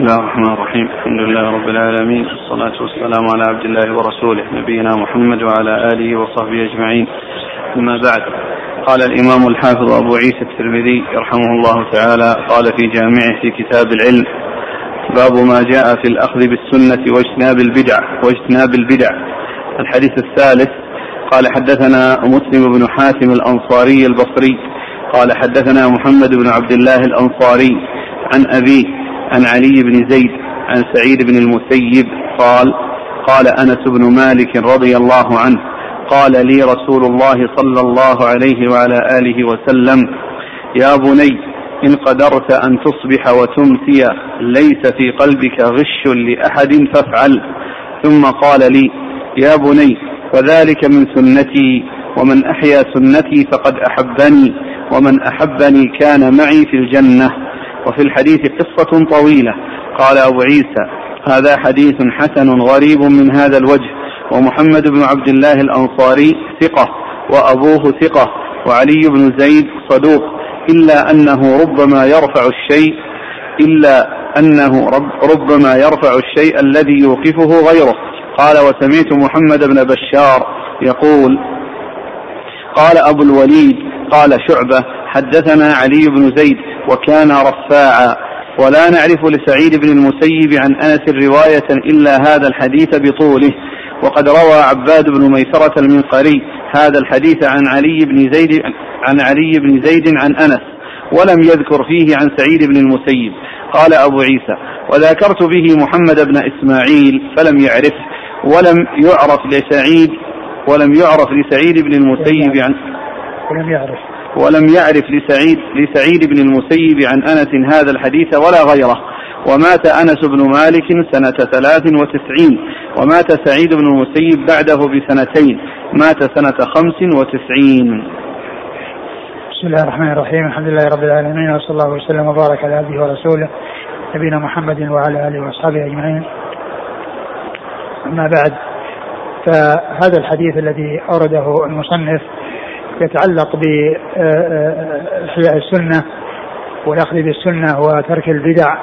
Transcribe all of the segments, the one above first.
بسم الله الرحمن الرحيم. الحمد لله رب العالمين. والصلاة والسلام على عبد الله ورسوله نبينا محمد وعلى آله وصحبه أجمعين. أما بعد قال الإمام الحافظ أبو عيسى الترمذي رحمه الله تعالى قال في جامعه في كتاب العلم باب ما جاء في الأخذ بالسنة واجتناب البدع واجتناب البدع. الحديث الثالث قال حدثنا مسلم بن حاتم الأنصاري البصري قال حدثنا محمد بن عبد الله الأنصاري عن أبيه عن علي بن زيد عن سعيد بن المسيب قال قال أنس بن مالك رضي الله عنه قال لي رسول الله صلى الله عليه وعلى آله وسلم يا بني إن قدرت أن تصبح وتمسي ليس في قلبك غش لأحد فافعل. ثم قال لي يا بني وذلك من سنتي ومن أحيا سنتي فقد أحبني ومن أحبني كان معي في الجنة. وفي الحديث قصة طويلة. قال أبو عيسى هذا حديث حسن غريب من هذا الوجه. ومحمد بن عبد الله الأنصاري ثقة وأبوه ثقة وعلي بن زيد صدوق. إلا أنه ربما يرفع الشيء إلا أنه رب ربما يرفع الشيء الذي يوقفه غيره. قال وسمعت محمد بن بشار يقول قال أبو الوليد قال شعبة حدثنا علي بن زيد وكان رفاعا. ولا نعرف لسعيد بن المسيب عن أنس رواية إلا هذا الحديث بطوله. وقد روى عباد بن ميسرة المنقري هذا الحديث عن علي بن زيد عن علي بن زيد عن أنس ولم يذكر فيه عن سعيد بن المسيب. قال أبو عيسى وذكرت به محمد بن إسماعيل فلم يعرفه ولم يعرف لسعيد ولم يعرف لسعيد بن المسيب عن ولم يعرف. ولم يعرف لسعيد لسعيد بن المسيب عن أنس هذا الحديث ولا غيره. ومات أنس بن مالك سنة ثلاث وتسعين. ومات سعيد بن المسيب بعده بسنتين. مات سنة خمس وتسعين. بسم الله الرحمن الرحيم. الحمد لله رب العالمين وصلى الله وسلم وبارك على عبده ورسوله نبينا محمد وعلى آله وأصحابه أجمعين. أما بعد فهذا الحديث الذي أورده المصنف يتعلق بإحياء السنة والأخذ بالسنة وترك البدع.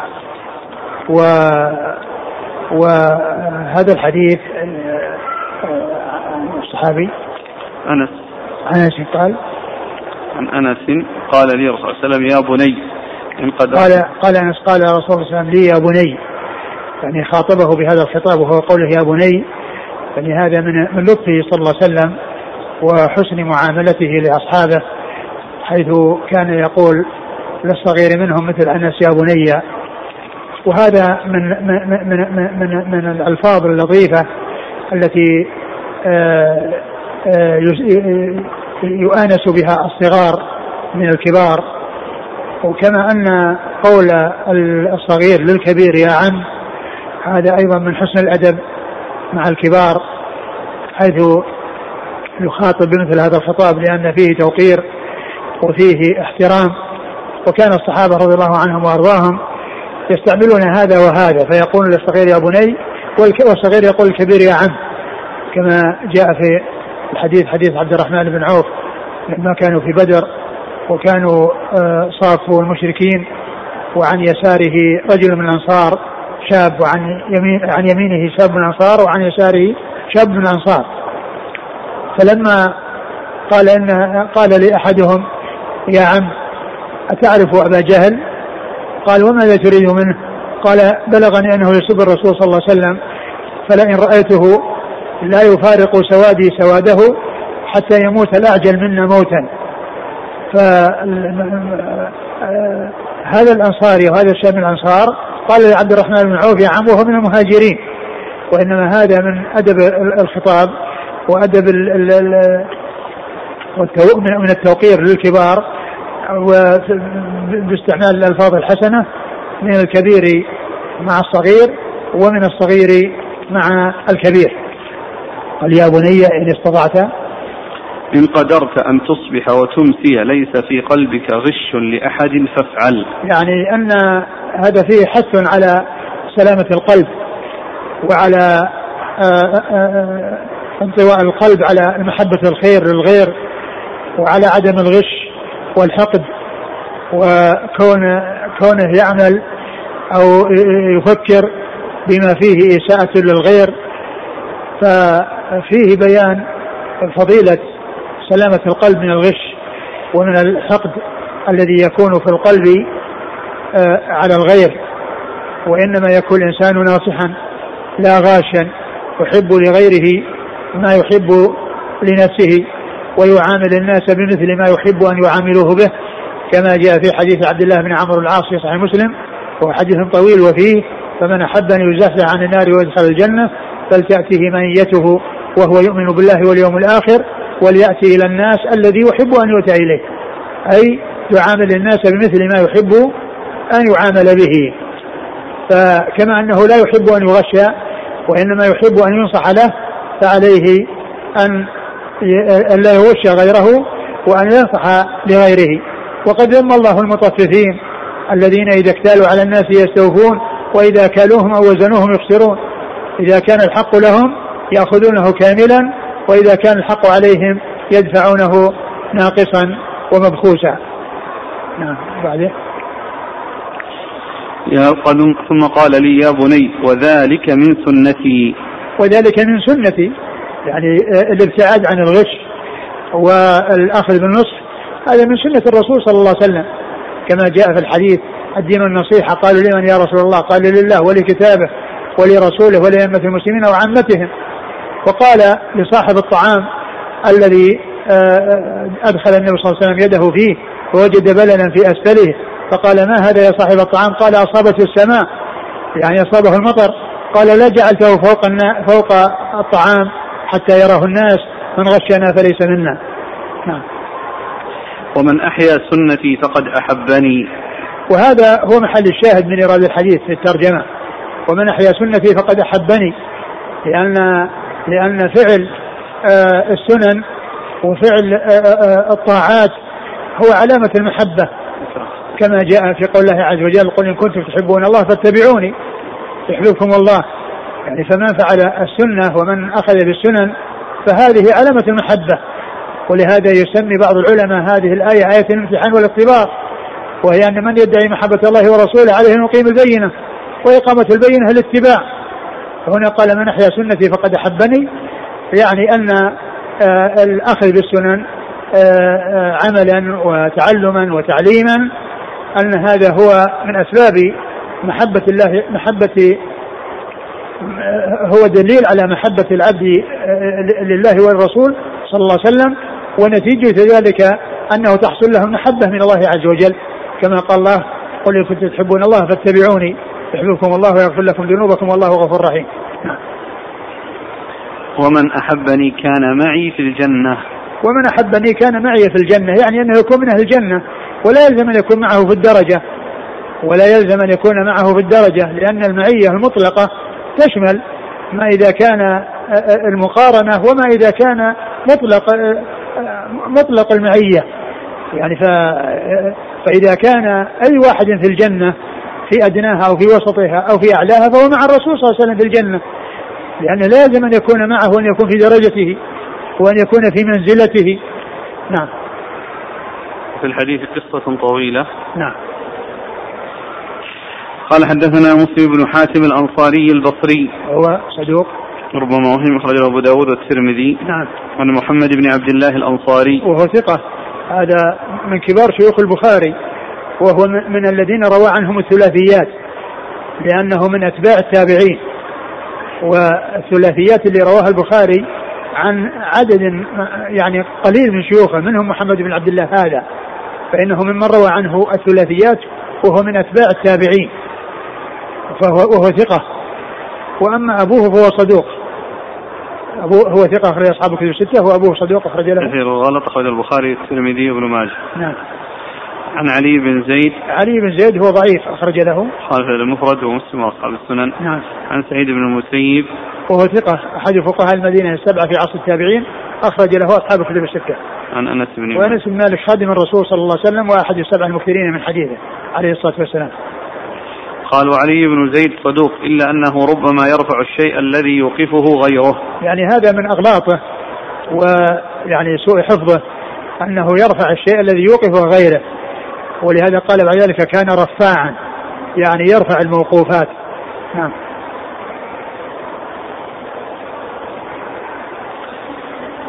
و وهذا الحديث الصحابي. أنس. أنس قال. عن أنس قال لي الرسول صلى الله عليه وسلم يا بني إن قد قال قال أنس قال رسول الله صلى الله عليه وسلم لي يا بني. يعني خاطبه بهذا الخطاب وهو قوله يا بني. يعني هذا من من لطفه صلى الله عليه وسلم. وحسن معاملته لأصحابه حيث كان يقول للصغير منهم مثل أنس يا بني وهذا من من من من, من الألفاظ اللطيفة التي يؤانس بها الصغار من الكبار. وكما أن قول الصغير للكبير يا عم هذا أيضا من حسن الأدب مع الكبار حيث يخاطب بمثل هذا الخطاب لأن فيه توقير وفيه احترام. وكان الصحابة رضي الله عنهم وأرضاهم يستعملون هذا وهذا فيقول للصغير يا بني والصغير يقول الكبير يا عم كما جاء في الحديث حديث عبد الرحمن بن عوف لما كانوا في بدر وكانوا صافوا المشركين وعن يساره رجل من الأنصار شاب وعن يمين عن يمينه شاب من الأنصار وعن يساره شاب من الأنصار. فلما قال ان قال لاحدهم يا عم أتعرف أبا جهل؟ قال وماذا تريد منه؟ قال بلغني أنه يسب الرسول صلى الله عليه وسلم فلئن رأيته لا يفارق سوادي سواده حتى يموت الأعجل منا موتا. ف هذا الأنصاري وهذا الشاب من الأنصار قال لعبد الرحمن بن عوف يا عم وهو من المهاجرين وإنما هذا من أدب الخطاب وأدب ال ال ال من التوقير للكبار باستعمال الألفاظ الحسنة من الكبير مع الصغير ومن الصغير مع الكبير. قال يا بني إن استطعت؟ إن قدرت أن تصبح وتمسي ليس في قلبك غش لأحد فافعل. يعني أن هذا فيه حث على سلامة القلب وعلى انطواء القلب على محبة الخير للغير وعلى عدم الغش والحقد وكون كونه يعمل أو يفكر بما فيه إساءة للغير ففيه بيان فضيلة سلامة القلب من الغش ومن الحقد الذي يكون في القلب آه، على الغير. وإنما يكون الإنسان ناصحا لا غاشا يحب لغيره ما يحب لنفسه ويعامل الناس بمثل ما يحب أن يعاملوه به كما جاء في حديث عبد الله بن عمرو العاص في صحيح مسلم وهو حديث طويل وفيه فمن أحب أن يزحزح عن النار ويدخل الجنة فلتأتيه منيته وهو يؤمن بالله واليوم الآخر وليأتي إلى الناس الذي يحب أن يؤتى إليه. أي يعامل الناس بمثل ما يحب أن يعامل به. فكما أنه لا يحب أن يغشى وإنما يحب أن ينصح له فعليه أن لا يغش غيره وأن ينصح لغيره. وقد ذم الله المطففين الذين إذا اكتالوا على الناس يستوفون وإذا كالوهم أو وزنوهم يخسرون. إذا كان الحق لهم يأخذونه كاملا وإذا كان الحق عليهم يدفعونه ناقصا ومبخوسا. نعم بعده ثم قال لي يا بني وذلك من سنتي. وذلك من سنتي يعني الابتعاد عن الغش والأخذ بالنصح. هذا من سنة الرسول صلى الله عليه وسلم. كما جاء في الحديث الدين النصيحة قالوا لمن يا رسول الله؟ قال لله ولكتابه ولرسوله ولأئمة المسلمين وعامتهم وقال لصاحب الطعام الذي آه، آه، أدخل النبي صلى الله عليه وسلم يده فيه ووجد بللا في أسفله فقال ما هذا يا صاحب الطعام؟ قال أصابته السماء يعني أصابه المطر. قال لا جعلته فوق فوق الطعام حتى يراه الناس من غشنا فليس منا. نعم. ومن أحيا سنتي فقد أحبني. وهذا هو محل الشاهد من إيراد الحديث في الترجمة. ومن أحيا سنتي فقد أحبني لأن لأن فعل آه، السنن وفعل آه، آه، الطاعات هو علامة المحبة. كما جاء في قول الله عز وجل قل إن كنتم تحبون الله فاتبعوني. يحببكم الله. يعني فمن فعل السنة ومن أخذ بالسنن فهذه علامة المحبة. ولهذا يسمي بعض العلماء هذه الآية آية الامتحان والاختبار وهي أن من يدعي محبة الله ورسوله عليه أن يقيم البينة وإقامة البينة الاتباع هنا قال من أحيا سنتي فقد أحبني يعني أن آه، الأخذ بالسنن آه، آه، عملا وتعلما وتعليما أن هذا هو من أسباب محبة الله محبة هو دليل على محبة العبد لله والرسول صلى الله عليه وسلم ونتيجة ذلك أنه تحصل له محبة من الله عز وجل. كما قال الله قل إن كنتم تحبون الله فاتبعوني يحببكم الله ويغفر لكم ذنوبكم والله غفور رحيم. ومن أحبني كان معي في الجنة. ومن أحبني كان معي في الجنة يعني أنه يكون من أهل الجنة ولا يلزم أن يكون معه في الدرجة. ولا يلزم أن يكون معه في الدرجة لأن المعية المطلقة تشمل ما إذا كان المقارنة وما إذا كان مطلق مطلق المعية. يعني ف فإذا كان أي واحد في الجنة في أدناها أو في وسطها أو في أعلاها فهو مع الرسول صلى الله عليه وسلم في الجنة. لأن لازم أن يكون معه وأن يكون في درجته وأن يكون في منزلته. نعم. في الحديث قصة طويلة. نعم. قال حدثنا مسلم بن حاتم الأنصاري البصري. هو صدوق. ربما وهم أخرجه أبو داود والترمذي. نعم. عن محمد بن عبد الله الأنصاري. وهو ثقة. هذا من كبار شيوخ البخاري. وهو من الذين روى عنهم الثلاثيات. لأنه من أتباع التابعين. والثلاثيات اللي رواها البخاري عن عدد يعني قليل من شيوخه. منهم محمد بن عبد الله هذا. فإنه ممن روى عنه الثلاثيات وهو من أتباع التابعين. فهو وهو ثقة. وأما أبوه فهو صدوق. أبوه هو ثقة أخرج أصحاب الكتب الستة وأبوه صدوق أخرج له. كثير الغلط أخرج البخاري والترمذي وابن ماجه. نعم. عن علي بن زيد. علي بن زيد هو ضعيف أخرج له. خالف المفرد ومسلم وأصحاب السنن. نعم. عن سعيد بن المسيب. وهو ثقة أحد فقهاء المدينة السبعة في عصر التابعين أخرج له أصحاب الكتب الستة. عن أنس بن مالك. وأنس بن مالك خادم الرسول صلى الله عليه وسلم وأحد السبع المكثرين من حديثه عليه الصلاة والسلام. قال وعلي بن زيد صدوق إلا أنه ربما يرفع الشيء الذي يوقفه غيره. يعني هذا من أغلاطه ويعني سوء حفظه أنه يرفع الشيء الذي يوقفه غيره. ولهذا قال بعد ذلك كان رفاعا يعني يرفع الموقوفات. نعم.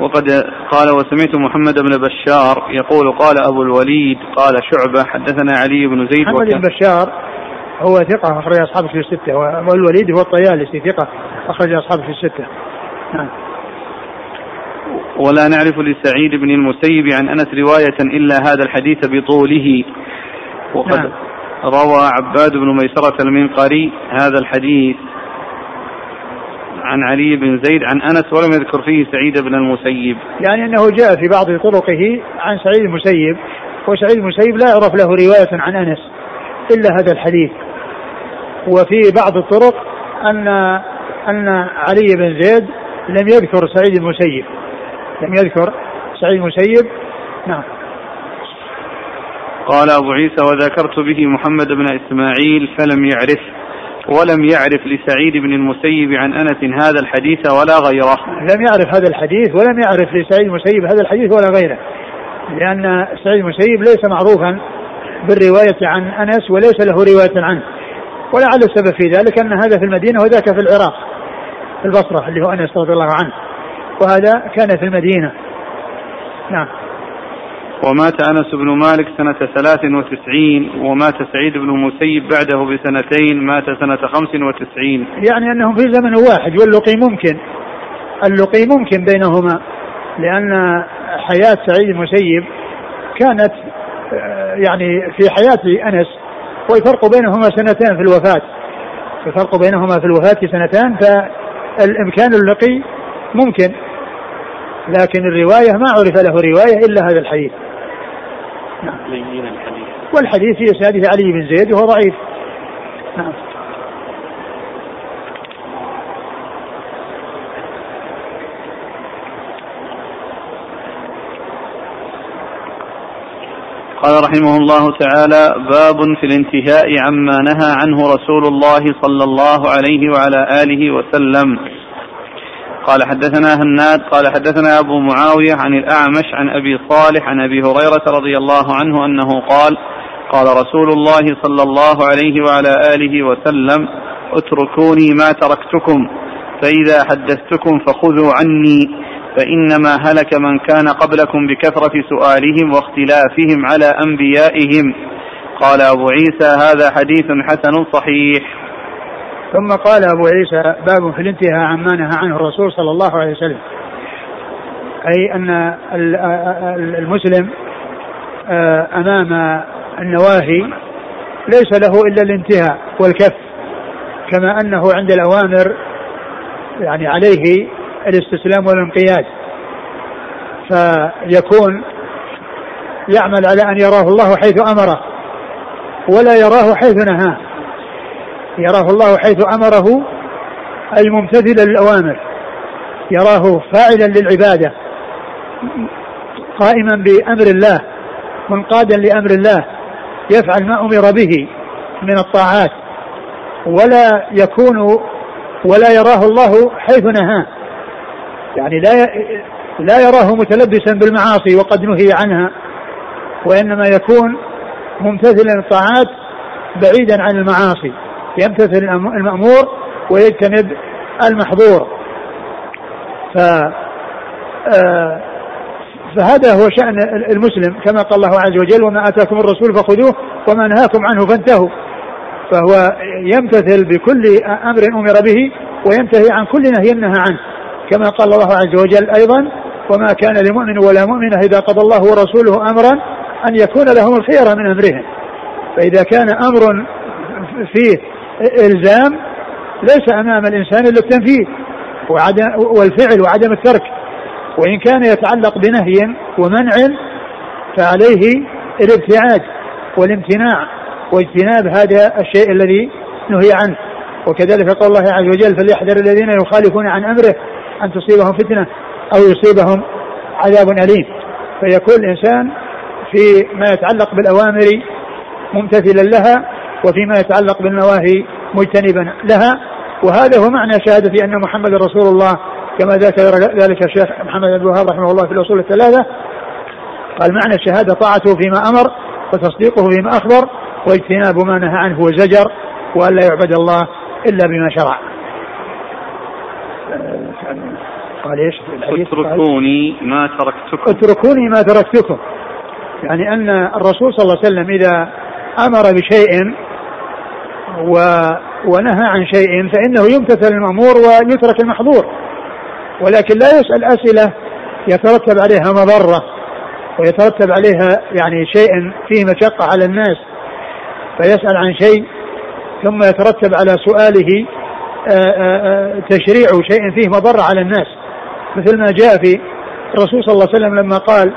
وقد قال وسمعت محمد بن بشار يقول قال أبو الوليد قال شعبة حدثنا علي بن زيد محمد بن بشار هو ثقة أخرج أصحابه في الستة والوليد هو الطيالسي ثقة أخرج أصحابه في الستة نعم ولا نعرف لسعيد بن المسيب عن أنس رواية إلا هذا الحديث بطوله وقد نعم. روى عباد بن ميسرة المنقري هذا الحديث عن علي بن زيد عن أنس ولم يذكر فيه سعيد بن المسيب. يعني أنه جاء في بعض طرقه عن سعيد المسيب وسعيد المسيب لا يعرف له رواية عن أنس إلا هذا الحديث. وفي بعض الطرق أن أن علي بن زيد لم يذكر سعيد المسيب. لم يذكر سعيد المسيب نعم. قال أبو عيسى وذكرت به محمد بن إسماعيل فلم يعرف ولم يعرف لسعيد بن المسيب عن أنس هذا الحديث ولا غيره لم يعرف هذا الحديث ولم يعرف لسعيد المسيب هذا الحديث ولا غيره لأن سعيد المسيب ليس معروفا بالرواية عن أنس وليس له رواية عنه ولعل السبب في ذلك أن هذا في المدينة وذاك في العراق في البصرة اللي هو أنس رضي الله عنه. وهذا كان في المدينة. نعم. ومات أنس بن مالك سنة ثلاث وتسعين ومات سعيد بن المسيب بعده بسنتين مات سنة خمس وتسعين. يعني أنهم في زمن واحد واللقي ممكن. اللقي ممكن بينهما لأن حياة سعيد المسيب كانت آه، يعني في حياة أنس والفرق بينهما سنتان في الوفاة. الفرق بينهما في الوفاة سنتان فالإمكان اللقي ممكن. لكن الرواية ما عرف له رواية إلا هذا الحديث. نعم. الحديث. والحديث في إسناده علي بن زيد وهو ضعيف. نعم. قال رحمه الله تعالى باب في الانتهاء عما نهى عنه رسول الله صلى الله عليه وعلى آله وسلم. قال حدثنا هناد قال حدثنا أبو معاوية عن الأعمش عن أبي صالح عن أبي هريرة رضي الله عنه أنه قال قال رسول الله صلى الله عليه وعلى آله وسلم اتركوني ما تركتكم فإذا حدثتكم فخذوا عني. فإنما هلك من كان قبلكم بكثرة سؤالهم واختلافهم على أنبيائهم. قال أبو عيسى هذا حديث حسن صحيح. ثم قال أبو عيسى باب في الانتهاء عما نهى عنه الرسول صلى الله عليه وسلم. أي أن المسلم آه، أمام النواهي ليس له إلا الانتهاء والكف كما أنه عند الأوامر يعني عليه الاستسلام والانقياد. فيكون يعمل على أن يراه الله حيث أمره ولا يراه حيث نهاه. يراه الله حيث أمره الممتثل للأوامر. يراه فاعلا للعبادة قائما بأمر الله منقادا لأمر الله يفعل ما أمر به من الطاعات ولا يكون ولا يراه الله حيث نهاه. يعني لا لا يراه متلبسا بالمعاصي وقد نهي عنها وإنما يكون ممتثلا الطاعات بعيدا عن المعاصي. يمتثل المأمور ويجتنب المحظور. ف آه، فهذا هو شأن المسلم كما قال الله عز وجل وما آتاكم الرسول فخذوه وما نهاكم عنه فانتهوا. فهو يمتثل بكل أمر أمر به وينتهي عن كل نهي نهى عنه. كما قال الله عز وجل أيضا وما كان لمؤمن ولا مؤمنة إذا قضى الله ورسوله أمرا أن يكون لهم الخير من أمرهم. فإذا كان أمر فيه إلزام ليس أمام الإنسان إلا التنفيذ وعدم والفعل وعدم الترك. وإن كان يتعلق بنهي ومنع فعليه الابتعاد والامتناع واجتناب هذا الشيء الذي نهي عنه. وكذلك قول الله عز وجل فليحذر الذين يخالفون عن أمره أن تصيبهم فتنة أو يصيبهم عذاب أليم. فيكون الإنسان في ما يتعلق بالأوامر ممتثلا لها وفيما يتعلق بالنواهي مجتنبا لها. وهذا هو معنى شهادة أن محمد رسول الله كما ذكر ذلك الشيخ محمد بن الوهاب رحمه الله في الأصول الثلاثة. قال معنى الشهادة طاعته فيما أمر وتصديقه فيما أخبر واجتناب ما نهى عنه وزجر وأن لا يعبد الله إلا بما شرع. قال إيش؟ اتركوني ما تركتكم. اتركوني ما تركتكم. يعني أن الرسول صلى الله عليه وسلم إذا أمر بشيء و ونهى عن شيء فإنه يمتثل المأمور ويترك المحظور. ولكن لا يسأل أسئلة يترتب عليها مضرة ويترتب عليها يعني شيء فيه مشقة على الناس فيسأل عن شيء ثم يترتب على سؤاله آه، آه، آه، تشريع شيء فيه مضرة على الناس. مثل ما جاء في الرسول صلى الله عليه وسلم لما قال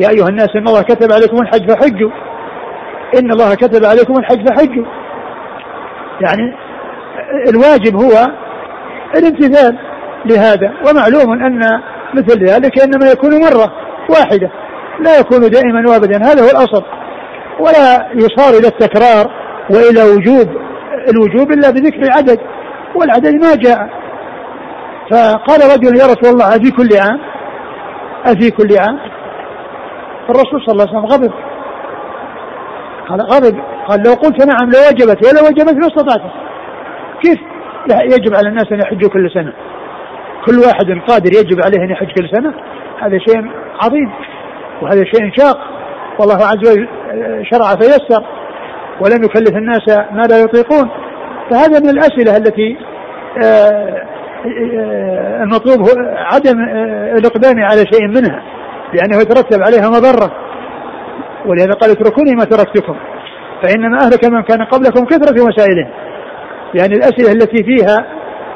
يا أيها الناس إن الله كتب عليكم الحج فحجوا. إن الله كتب عليكم الحج فحجوا. يعني الواجب هو الامتثال لهذا ومعلوم أن مثل ذلك إنما يكون مرة واحدة لا يكون دائما وابدا هذا هو الأصل. ولا يصار إلى التكرار وإلى وجوب الوجوب إلا بذكر العدد والعدد ما جاء. فقال رجل يا رسول الله أفي كل عام؟ أفي كل عام. الرسول صلى الله عليه وسلم غضب. قال غضب. قال لو قلت نعم لوجبت ولا وجبت ما استطعت. كيف؟ يجب على الناس أن يحجوا كل سنة. كل واحد قادر يجب عليه أن يحج كل سنة. هذا شيء عظيم وهذا شيء شاق. والله عز وجل شرع فيسر ولم يكلف الناس ما لا يطيقون. فهذا من الأسئلة التي آه المطلوب هو عدم الإقدام على شيء منها لأنه يترتب عليها مضرة. ولهذا قال اتركوني ما تركتكم فإنما أهلك من كان قبلكم كثرة مسائلهم يعني الأسئلة التي فيها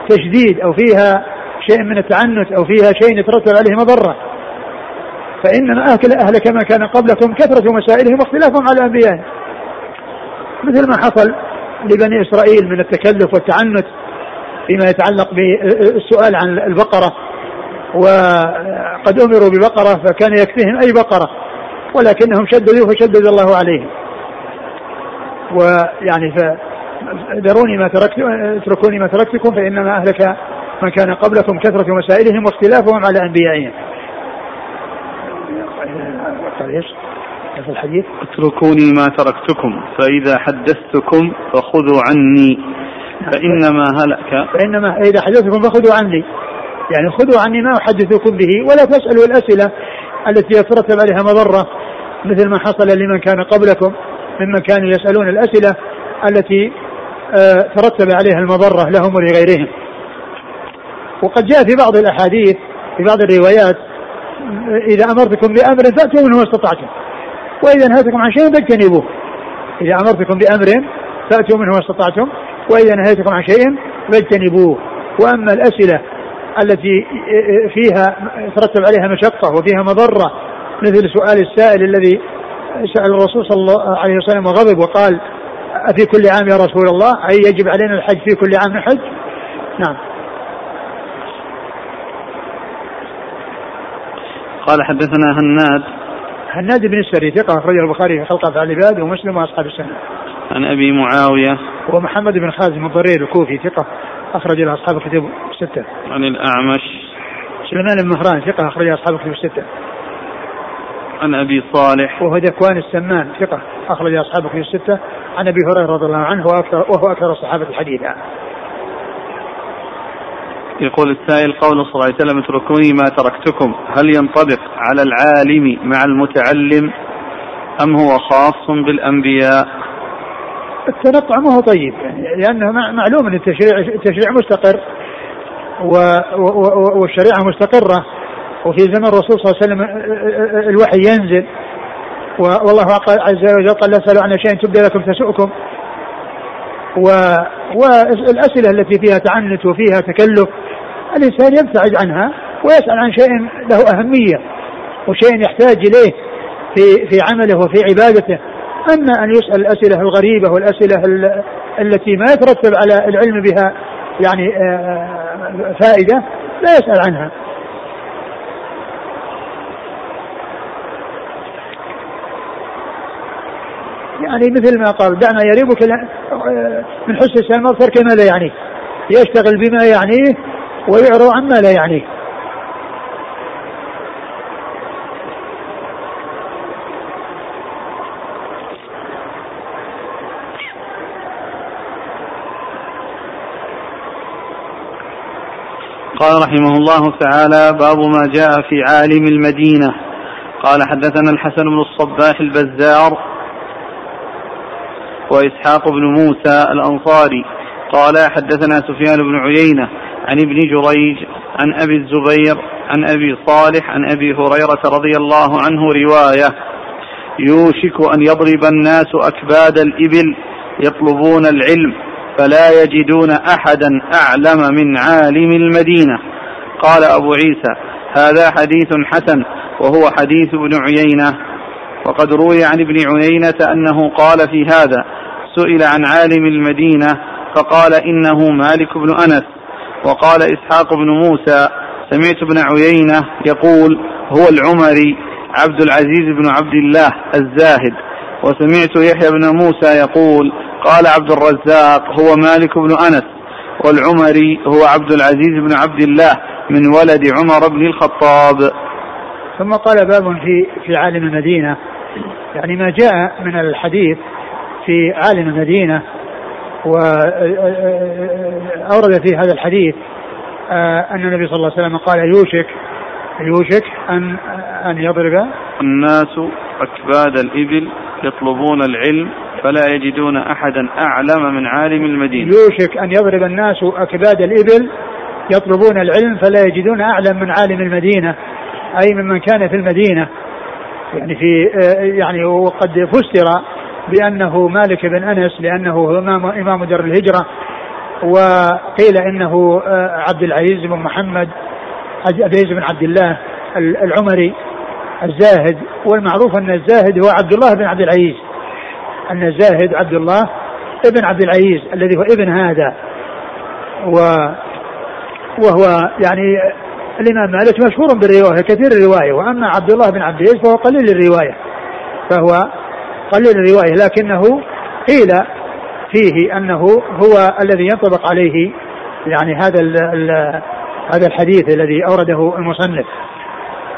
تشديد أو فيها شيء من التعنت أو فيها شيء يترتب عليه مضرة. فإنما أهلك, أهلك من كان قبلكم كثرة مسائلهم واختلافهم على أنبيائهم مثل ما حصل لبني إسرائيل من التكلف والتعنت فيما يتعلق بالسؤال عن البقرة وقد أمروا ببقرة فكان يكفيهم أي بقرة ولكنهم شددوا فشدد الله عليهم. ويعني فذروني ما تركت اتركوني ما تركتكم فإنما أهلك من كان قبلكم كثرة مسائلهم واختلافهم على أنبيائهم. إيش؟ في الحديث؟ اتركوني ما تركتكم فإذا حدثتكم فخذوا عني. فإنما هلك. فإنما إذا حدثتكم فخذوا عني. يعني خذوا عني ما أحدثكم به ولا تسألوا الأسئلة التي يترتب عليها مضرة مثل ما حصل لمن كان قبلكم ممن كانوا يسألون الأسئلة التي آه، ترتب عليها المضرة لهم ولغيرهم. وقد جاء في بعض الأحاديث في بعض الروايات إذا أمرتكم بأمر فأتوا منه ما استطعتم. وإذا نهيتكم عن شيء فاجتنبوه. إذا أمرتكم بأمر فأتوا منه ما استطعتم. وإذا نهيتكم عن شيء فاجتنبوه. وأما الأسئلة التي فيها ترتب عليها مشقة وفيها مضرة مثل سؤال السائل الذي سأل الرسول صلى الله عليه وسلم وغضب وقال أفي كل عام يا رسول الله؟ أي يجب علينا الحج في كل عام نحج نعم. قال حدثنا هناد. هناد بن السري ثقة أخرجه البخاري في خلق أفعال العباد ومسلم وأصحاب السنة. عن أبي معاوية ومحمد بن خازم الضرير الكوفي ثقة أخرج له أصحاب الكتب الستة. عن الأعمش سليمان بن مهران ثقة أخرج أصحاب الكتب الستة. عن أبي صالح وهو ذكوان السمان ثقة أخرج أصحاب الكتب الستة. عن أبي هريرة رضي الله عنه وأكثر وهو أكثر الصحابة حديثا. يقول السائل قول صلى الله عليه وسلم اتركوني ما تركتكم هل ينطبق على العالم مع المتعلم أم هو خاص بالأنبياء التنطع ما هو طيب. لأنه معلوم أن التشريع, التشريع مستقر والشريعة مستقرة. وفي زمن الرسول صلى الله عليه وسلم الوحي ينزل. والله عز وجل قال لا تسألوا عن شيء تبدأ لكم تسؤكم و... والأسئلة التي فيها تعنت وفيها تكلف الإنسان يبتعد عنها ويسأل عن شيء له أهمية وشيء يحتاج إليه في في عمله وفي عبادته. أما أن يسأل الأسئلة الغريبة والأسئلة التي ما يترتب على العلم بها يعني آه، فائدة لا يسأل عنها. يعني مثل ما قال دعنا يريبك آه، من حسن السلام ترك ما لا يعنيه يشتغل بما يعنيه ويعرض عما لا يعنيه قال رحمه الله تعالى باب ما جاء في عالم المدينة. قال حدثنا الحسن بن الصباح البزار وإسحاق بن موسى الأنصاري. قال حدثنا سفيان بن عيينة عن ابن جريج عن أبي الزبير عن أبي صالح عن أبي هريرة رضي الله عنه رواية يوشك أن يضرب الناس أكباد الإبل يطلبون العلم. فلا يجدون أحدا أعلم من عالم المدينة. قال أبو عيسى هذا حديث حسن وهو حديث ابن عيينة. وقد روي عن ابن عيينة أنه قال في هذا سئل عن عالم المدينة فقال إنه مالك بن أنس. وقال إسحاق بن موسى سمعت ابن عيينة يقول هو العمري عبد العزيز بن عبد الله الزاهد. وسمعت يحيى بن موسى يقول قال عبد الرزاق هو مالك بن أنس والعمري هو عبد العزيز بن عبد الله من ولد عمر بن الخطاب. ثم قال باب في في عالم المدينة. يعني ما جاء من الحديث في عالم المدينة وأورد في هذا الحديث آه، أن النبي صلى الله عليه وسلم قال يوشك يوشك أن أن يضرب الناس أكباد الإبل يطلبون العلم فلا يجدون أحدا أعلم من عالم المدينة. يوشك أن يضرب الناس أكباد الإبل يطلبون العلم فلا يجدون أعلم من عالم المدينة أي ممن كان في المدينة. يعني في يعني وقد فسر بأنه مالك بن أنس لأنه هو إمام دار الهجرة وقيل إنه آه، عبد العزيز بن محمد عبد العزيز بن عبد الله العمري الزاهد. والمعروف أن الزاهد هو عبد الله بن عبد العزيز. أن الزاهد عبد الله ابن عبد العزيز الذي هو ابن هذا و وهو يعني الإمام مالك مشهور بالرواية كثير الرواية وأما عبد الله بن عبد العزيز فهو قليل الرواية فهو قليل الرواية لكنه قيل فيه أنه هو الذي ينطبق عليه يعني هذا ال ال هذا الحديث الذي أورده المصنف.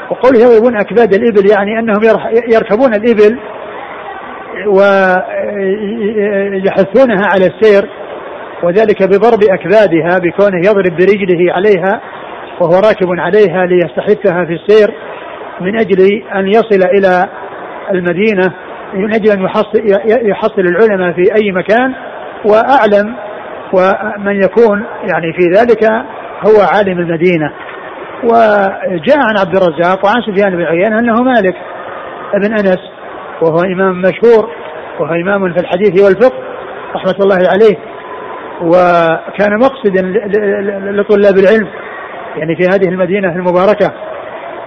وقوله يضربون أكباد الإبل يعني أنهم يركبون الإبل ويحثونها على السير وذلك بضرب أكبادها بكونه يضرب برجله عليها وهو راكب عليها ليستحثها في السير من أجل أن يصل إلى المدينة من أجل أن يحصل, يحصل العلماء في أي مكان وأعلم ومن يكون يعني في ذلك هو عالم المدينة. وجاء عن عبد الرزاق وعن سفيان بن عيينة أنه مالك بن أنس وهو إمام مشهور وهو إمام في الحديث والفقه رحمة الله عليه وكان مقصدا لطلاب العلم يعني في هذه المدينة المباركة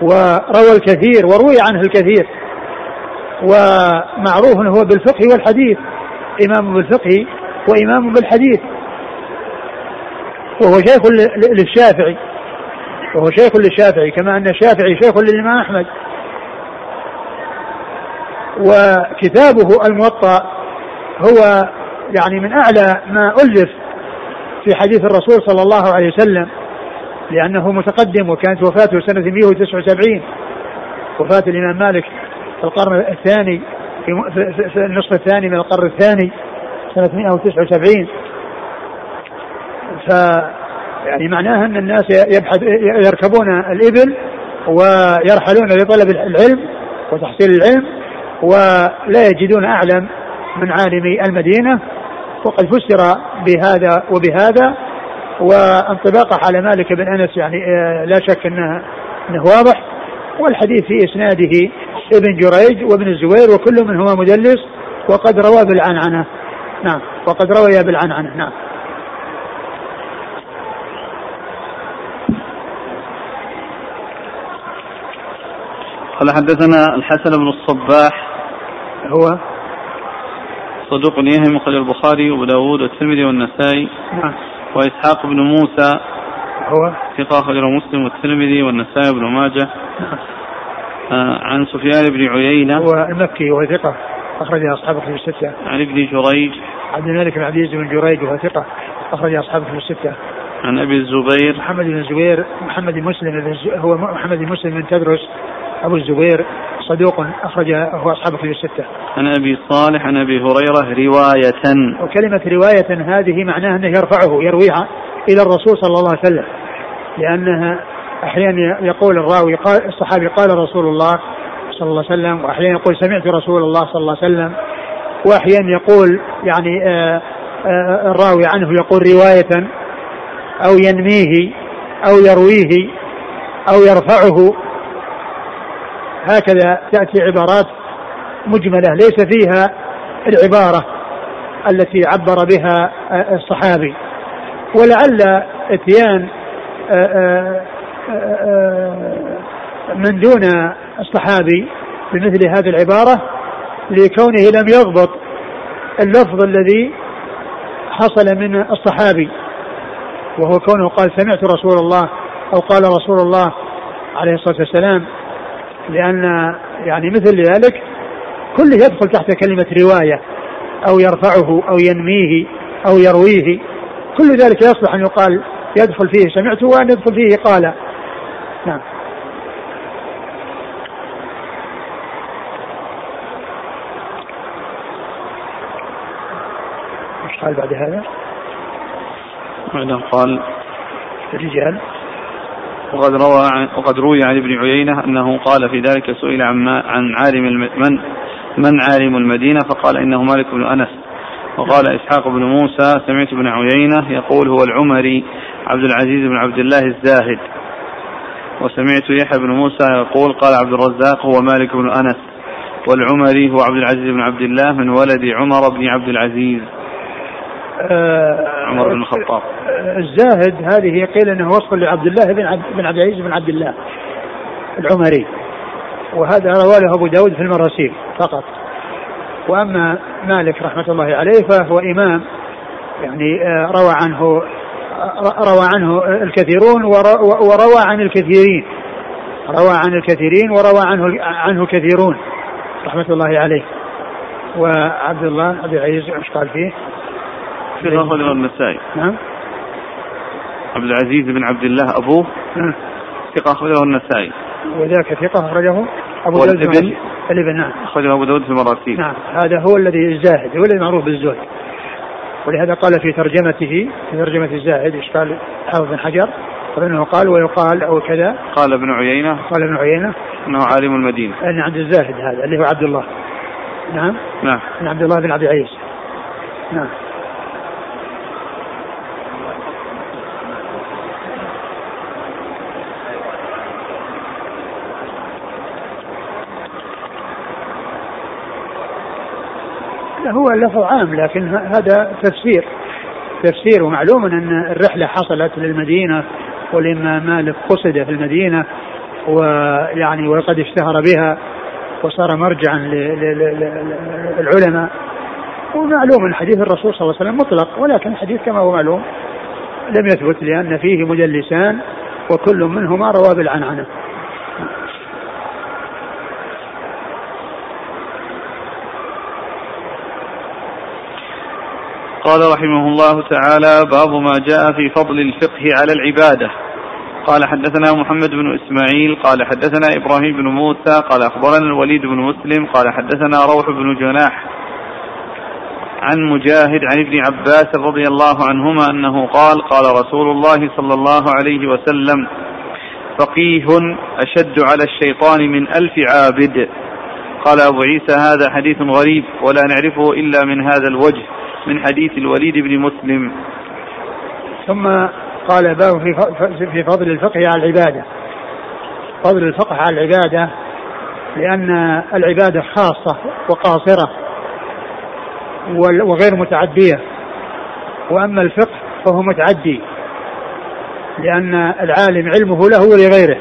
وروى الكثير وروي عنه الكثير ومعروف هو بالفقه والحديث إمام بالفقه وإمام بالحديث وهو شيخ للشافعي وهو شيخ للشافعي كما أن الشافعي شيخ للإمام أحمد. وكتابه الموطأ هو يعني من أعلى ما ألف في حديث الرسول صلى الله عليه وسلم لأنه متقدم وكانت وفاته سنة 179 وفاة الإمام مالك في القرن الثاني في, النصف الثاني من القرن الثاني سنة 179 ف يعني معناها أن الناس يبحث يركبون الإبل ويرحلون لطلب العلم وتحصيل العلم. ولا يجدون أعلم من عالم المدينة وقد فسر بهذا وبهذا وانطباقه على مالك بن أنس يعني آه، لا شك انه إنه واضح. والحديث في إسناده ابن جريج وابن الزبير وكل منهما مدلس وقد روى بالعنعنة. نعم وقد روي بالعنعنة. نعم. قال حدثنا الحسن بن الصباح. هو صدوق يهم خرج البخاري وأبو داود والترمذي والنسائي. نعم. وإسحاق بن موسى هو ثقة أخرجه مسلم والترمذي والنسائي بن ماجه. نعم آه عن سفيان بن عيينة. هو المكي وهو ثقة. أخرج أصحاب في الستة. عن ابن جريج. عبد الملك بن عبد العزيز بن جريج وهو ثقة. أخرج أصحاب في الستة. عن أبي الزبير. محمد بن الزبير محمد مسلم هو محمد مسلم بن تدرس. أبو الزبير صدوق أخرج هو أصحاب في الستة. عن أبي صالح عن أبي هريرة رواية. وكلمة رواية هذه معناها أنه يرفعه يرويها إلى الرسول صلى الله عليه وسلم. لأنها أحيانا يقول الراوي قال الصحابي قال رسول الله صلى الله عليه وسلم وأحيانا يقول سمعت رسول الله صلى الله عليه وسلم وأحيانا يقول يعني آآ آآ الراوي عنه يقول رواية أو ينميه أو يرويه أو يرفعه هكذا تأتي عبارات مجملة ليس فيها العبارة التي عبر بها الصحابي. ولعل إتيان من دون الصحابي بمثل هذه العبارة لكونه لم يضبط اللفظ الذي حصل من الصحابي وهو كونه قال سمعت رسول الله أو قال رسول الله عليه الصلاة والسلام. لأن يعني مثل ذلك كله يدخل تحت كلمة رواية أو يرفعه أو ينميه أو يرويه. كل ذلك يصلح أن يقال يدخل فيه سمعته وأن يدخل فيه قال. نعم. إيش قال بعد هذا؟ بعدها قال الرجال وقد روى عن وقد روي عن ابن عيينة أنه قال في ذلك سئل عن ما عن عالم الم من من عالم المدينة فقال إنه مالك بن أنس. وقال إسحاق بن موسى سمعت ابن عيينة يقول هو العمري عبد العزيز بن عبد الله الزاهد. وسمعت يحيى بن موسى يقول قال عبد الرزاق هو مالك بن أنس. والعمري هو عبد العزيز بن عبد الله من ولد عمر بن عبد العزيز. عمر بن الخطاب. الزاهد هذه قيل إنه وصف لعبد الله بن عبد بن عبد العزيز بن عبد الله العمري. وهذا رواه له أبو داود في المراسيل فقط. وأما مالك رحمة الله عليه فهو إمام يعني روى عنه روى عنه الكثيرون وروى عن الكثيرين. روى عن الكثيرين وروى عنه عنه كثيرون رحمة الله عليه. وعبد الله عبد العزيز إيش قال فيه؟ ثقة أخرجه النسائي. نعم. عبد العزيز بن عبد الله أبوه. نعم. ثقة أخرجه النسائي. وذاك ثقة أخرجه أبو؟ داود الابن نعم. أخرجه أبو داود في المراسيل. نعم. هذا هو الذي الزاهد هو الذي معروف بالزهد. ولهذا قال في ترجمته في ترجمة الزاهد إيش قال؟ حافظ بن حجر. فإنه قال ويقال أو كذا. قال ابن عيينة. قال ابن عيينة. أنه عالم المدينة. أن عبد الزاهد هذا اللي هو عبد الله. نعم. نعم. عبد الله بن عبد العزيز. نعم. هو اللفظ عام لكن هذا تفسير. تفسير ومعلوم أن الرحلة حصلت للمدينة والامام مالك قصد في المدينة ويعني وقد اشتهر بها وصار مرجعا للعلماء. ومعلوم أن حديث الرسول صلى الله عليه وسلم مطلق ولكن الحديث كما هو معلوم لم يثبت لأن فيه مدلسان وكل منهما روى بالعنعنة. قال رحمه الله تعالى باب ما جاء في فضل الفقه على العبادة. قال حدثنا محمد بن إسماعيل قال حدثنا إبراهيم بن موسى قال أخبرنا الوليد بن مسلم قال حدثنا روح بن جناح عن مجاهد عن ابن عباس رضي الله عنهما أنه قال قال رسول الله صلى الله عليه وسلم فقيه أشد على الشيطان من ألف عابد. قال أبو عيسى هذا حديث غريب ولا نعرفه إلا من هذا الوجه. من حديث الوليد بن مسلم. ثم قال باب في في فضل الفقه على العبادة. فضل الفقه على العبادة لأن العبادة خاصة وقاصرة وغير متعدية. وأما الفقه فهو متعدي لأن العالم علمه له ولغيره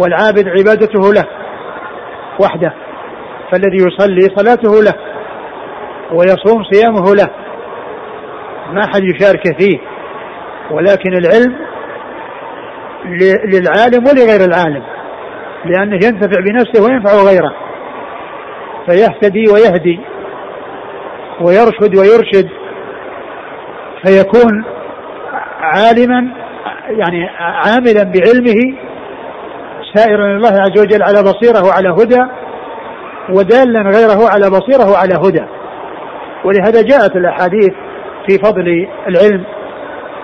والعابد عبادته له وحده فالذي يصلي صلاته له. ويصوم صيامه له. ما حد يشارك فيه. ولكن العلم للعالم ولغير العالم. لأنه ينتفع بنفسه وينفع غيره. فيهتدي ويهدي ويرشد ويرشد. فيكون عالما يعني عاملا بعلمه سائرا الله عز وجل على بصيره وعلى هدى ودالا غيره على بصيره وعلى هدى. ولهذا جاءت الأحاديث في فضل العلم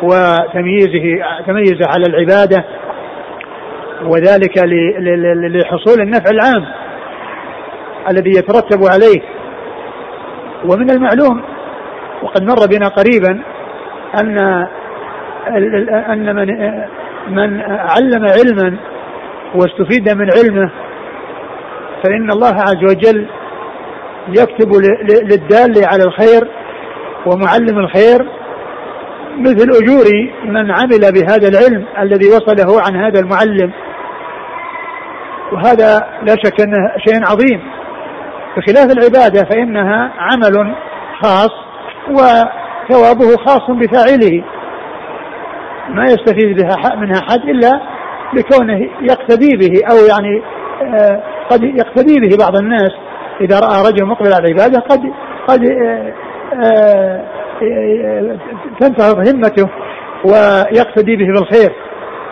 وتمييزه تميز على العبادة وذلك لحصول النفع العام الذي يترتب عليه. ومن المعلوم وقد مر بنا قريبا أن أن من من علم علما واستفيد من علمه فإن الله عز وجل يكتب للدال على الخير ومعلم الخير مثل أجور من عمل بهذا العلم الذي وصله عن هذا المعلم. وهذا لا شك أنه شيء عظيم. بخلاف العبادة فإنها عمل خاص وثوابه خاص بفاعله. ما يستفيد بها منها حد إلا لكونه يقتدي به أو يعني آه، قد يقتدي به بعض الناس إذا رأى رجل مقبل على العبادة قد قد آه، آه، تنتهض همته ويقتدي به بالخير.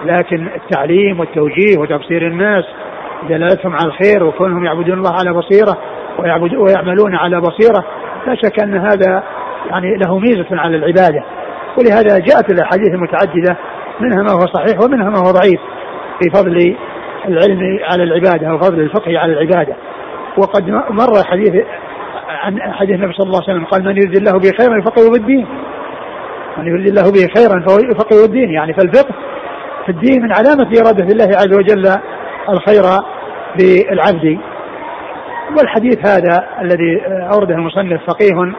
لكن التعليم والتوجيه وتبصير الناس دلالتهم على الخير وكونهم يعبدون الله على بصيرة ويعملون على بصيرة لا شك أن هذا يعني له ميزة على العبادة. ولهذا جاءت الاحاديث المتعدده منها ما هو صحيح ومنها ما هو ضعيف في فضل العلم على العبادة وفضل الفقه على العبادة. وقد مر حديث عن حديث النبي صلى الله عليه وسلم قال من يريد الله به خيرا يفقهه بالدين من يريد الله به خيرا فهو يفقهه الدين يعني فالفقه في الدين من علامة إرادة الله عز وجل الخير بالعبد. والحديث هذا الذي أورده المصنف فقيه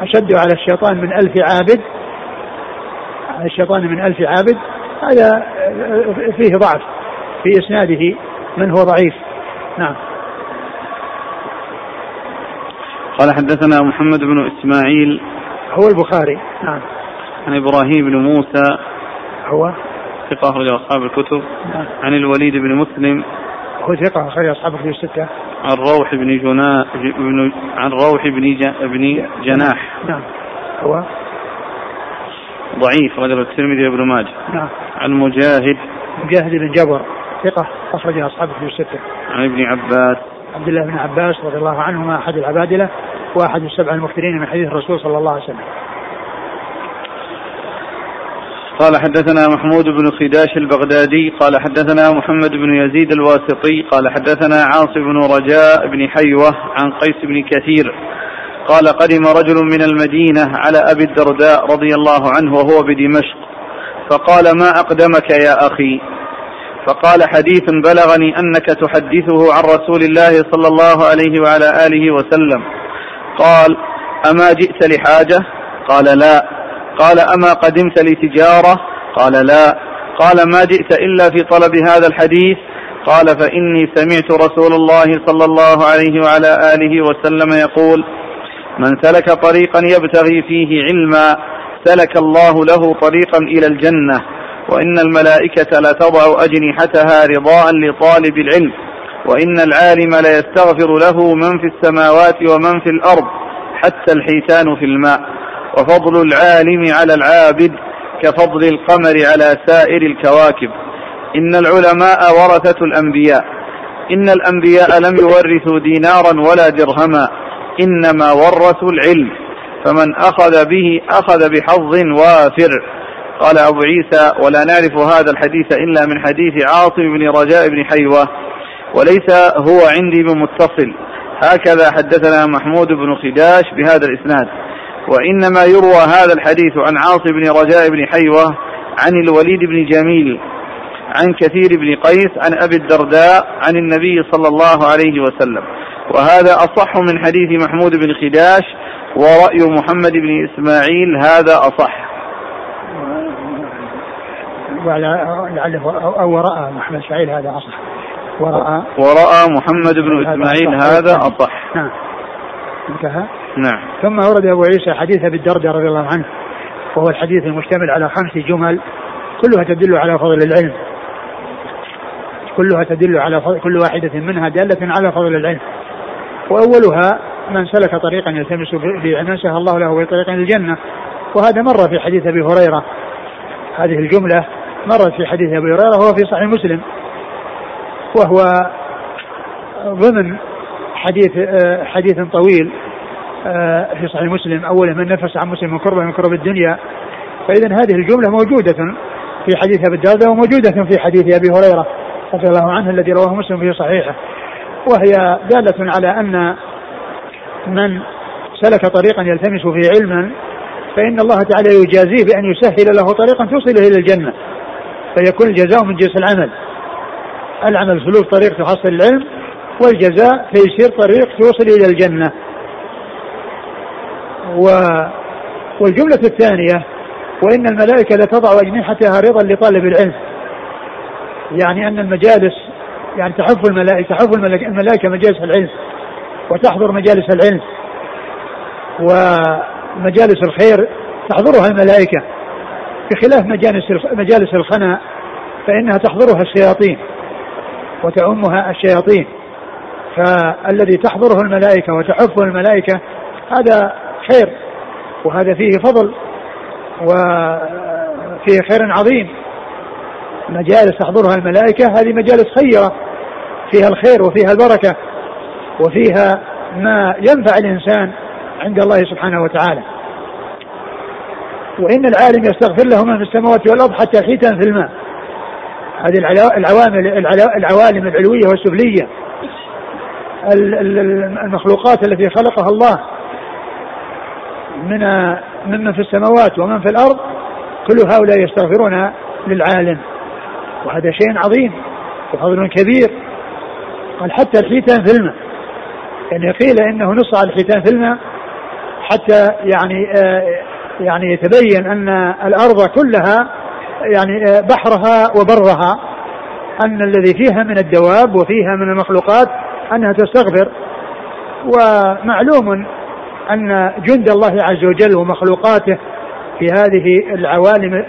أشد على الشيطان من ألف عابد. على الشيطان من ألف عابد. هذا فيه ضعف في إسناده من هو ضعيف. نعم. قال حدثنا محمد بن إسماعيل. هو البخاري. نعم. عن إبراهيم بن موسى. هو؟ ثقة أخرج أصحاب الكتب. نعم. عن الوليد بن مسلم. هو ثقة أخرج أصحاب الكتب الستة. عن روح بن جنا بن عن روح بن بن جناح. نعم. هو؟ ضعيف رجل الترمذي وابن ماجه. نعم. عن مجاهد. مجاهد بن جبر. ثقة أخرج أصحاب الكتب الستة. عن ابن عباس. عبد الله بن عباس رضي الله عنهما أحد العبادلة وأحد السبع المكثرين من حديث الرسول صلى الله عليه وسلم. قال حدثنا محمود بن خداش البغدادي قال حدثنا محمد بن يزيد الواسطي قال حدثنا عاصم بن رجاء بن حيوة عن قيس بن كثير قال قدم رجل من المدينة على أبي الدرداء رضي الله عنه وهو بدمشق فقال ما أقدمك يا أخي؟ فقال حديث بلغني أنك تحدثه عن رسول الله صلى الله عليه وعلى آله وسلم. قال أما جئت لحاجة؟ قال لا. قال أما قدمت لتجارة؟ قال لا. قال ما جئت إلا في طلب هذا الحديث؟ قال فإني سمعت رسول الله صلى الله عليه وعلى آله وسلم يقول من سلك طريقا يبتغي فيه علما سلك الله له طريقا إلى الجنة. وإن الملائكة لتضع أجنحتها رضاء لطالب العلم وإن العالم ليستغفر له من في السماوات ومن في الأرض حتى الحيتان في الماء. وفضل العالم على العابد كفضل القمر على سائر الكواكب. إن العلماء ورثة الأنبياء. إن الأنبياء لم يورثوا دينارا ولا درهما إنما ورثوا العلم. فمن أخذ به أخذ بحظ وافر. قال أبو عيسى ولا نعرف هذا الحديث إلا من حديث عاصم بن رجاء بن حيوة وليس هو عندي بمتصل هكذا حدثنا محمود بن خداش بهذا الإسناد. وإنما يروى هذا الحديث عن عاصم بن رجاء بن حيوة عن الوليد بن جميل عن كثير بن قيس عن أبي الدرداء عن النبي صلى الله عليه وسلم. وهذا أصح من حديث محمود بن خداش ورأي محمد بن إسماعيل هذا أصح. ولعله أو رأى محمد إسماعيل هذا أصح. ورأى ورأى محمد بن إسماعيل هذا أصح. نعم. انتهى. نعم. ثم ورد أبو عيسى حديث أبي الدرداء رضي الله عنه وهو الحديث المشتمل على خمس جمل كلها تدل على فضل العلم. كلها تدل على فضل كل واحدة منها دالة على فضل العلم. وأولها من سلك طريقا يلتمس به الله له بطريق الجنة وهذا مر في حديث أبي هريرة. هذه الجملة مرت في حديث أبي هريرة وهو في صحيح مسلم. وهو ضمن حديث حديث طويل في صحيح مسلم. أوله من نفس عن مسلم من كربة من كرب الدنيا. فإذا هذه الجملة موجودة في حديث أبي الدرداء وموجودة في حديث أبي هريرة رضي الله عنه الذي رواه مسلم في صحيحه. وهي دالة على أن من سلك طريقا يلتمس فيه علما فإن الله تعالى يجازيه بأن يسهل له طريقا توصله إلى الجنة. فيكون الجزاء من جنس العمل. العمل سلوك طريق تحصل العلم والجزاء تيسير طريق توصل إلى الجنة. و والجملة الثانية وإن الملائكة لتضع أجنحتها رضا لطالب العلم. يعني أن المجالس يعني تحف الملائكة تحف الملائكة مجالس العلم وتحضر مجالس العلم. ومجالس الخير تحضرها الملائكة. بخلاف مجالس مجالس الخنا فإنها تحضرها الشياطين وتعمها الشياطين. فالذي تحضره الملائكة وتحفه الملائكة هذا خير وهذا فيه فضل وفيه خير عظيم. مجالس تحضرها الملائكة هذه مجالس خيرة فيها الخير وفيها البركة وفيها ما ينفع الإنسان عند الله سبحانه وتعالى. وإن العالم يستغفر له من في السماوات والأرض حتى الحيتان في الماء. هذه العوامل العوالم العلوية والسفلية. المخلوقات التي خلقها الله. من ممن في السماوات ومن في الأرض كل هؤلاء يستغفرون للعالم. وهذا شيء عظيم وفضل كبير. قال حتى الحيتان في الماء. يعني قيل إنه نص على الحيتان في الماء حتى يعني آه يعني يتبين أن الأرض كلها يعني آه بحرها وبرها أن الذي فيها من الدواب وفيها من المخلوقات أنها تستغفر. ومعلوم أن جند الله عز وجل ومخلوقاته في هذه العوالم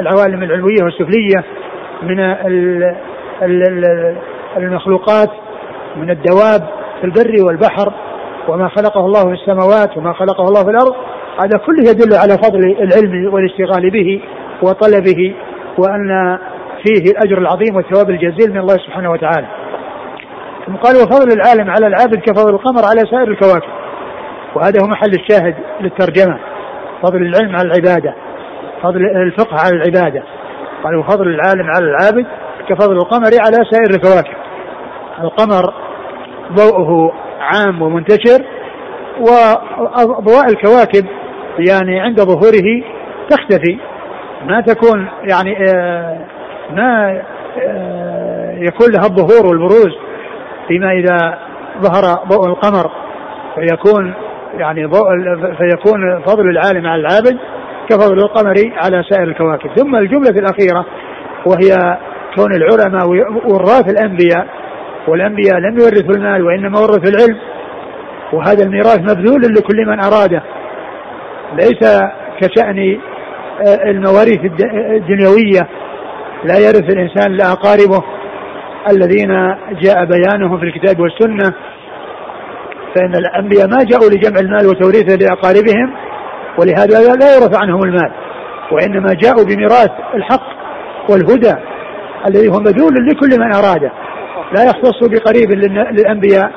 العوالم العلوية والسفلية من المخلوقات من الدواب في البر والبحر وما خلقه الله في السماوات وما خلقه الله في الأرض. هذا كله يدل على فضل العلم والاشتغال به وطلبه وأن فيه الأجر العظيم والثواب الجزيل من الله سبحانه وتعالى. ثم قال وفضل العالم على العابد كفضل القمر على سائر الكواكب. وهذا هو محل الشاهد للترجمة. فضل العلم على العبادة. فضل الفقه على العبادة. قال وفضل العالم على العابد كفضل القمر على سائر الكواكب. القمر ضوءه عام ومنتشر وأضواء الكواكب يعني عند ظهوره تختفي. ما تكون يعني آه ما آه يكون لها الظهور والبروز فيما إذا ظهر ضوء القمر فيكون يعني ضوء فيكون فضل العالم على العابد كفضل القمر على سائر الكواكب. ثم الجملة الأخيرة وهي كون العلماء وراث الأنبياء والأنبياء لم يورثوا المال وإنما ورثوا العلم وهذا الميراث مبذول لكل من أراده. ليس كشأن المواريث الدنيوية. لا يرث الإنسان إلا أقاربه الذين جاء بيانهم في الكتاب والسنة فإن الأنبياء ما جاءوا لجمع المال وتوريثه لأقاربهم ولهذا لا يورث عنهم المال. وإنما جاءوا بميراث الحق والهدى الذي هو مدلول لكل من أراده. لا يختص بقريب للأنبياء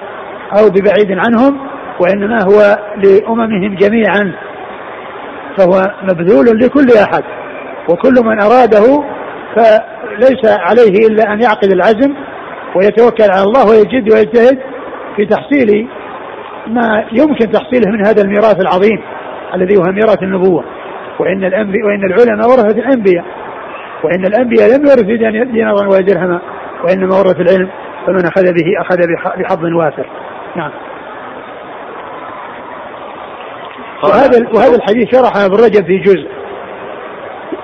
أو ببعيد عنهم وإنما هو لأممهم جميعا. فهو مبذول لكل أحد وكل من أراده فليس عليه إلا أن يعقد العزم ويتوكل على الله ويجد ويجتهد في تحصيل ما يمكن تحصيله من هذا الميراث العظيم الذي هو ميراث النبوة. وإن الأنبياء وإن العلماء ورثة الأنبياء وإن الأنبياء لم يورثوا دينارا ولا درهما وإنما ورث العلم فمن أخذ به أخذ بحظ وافر. نعم. وهذا وهذا الحديث شرحه ابن رجب في جزء.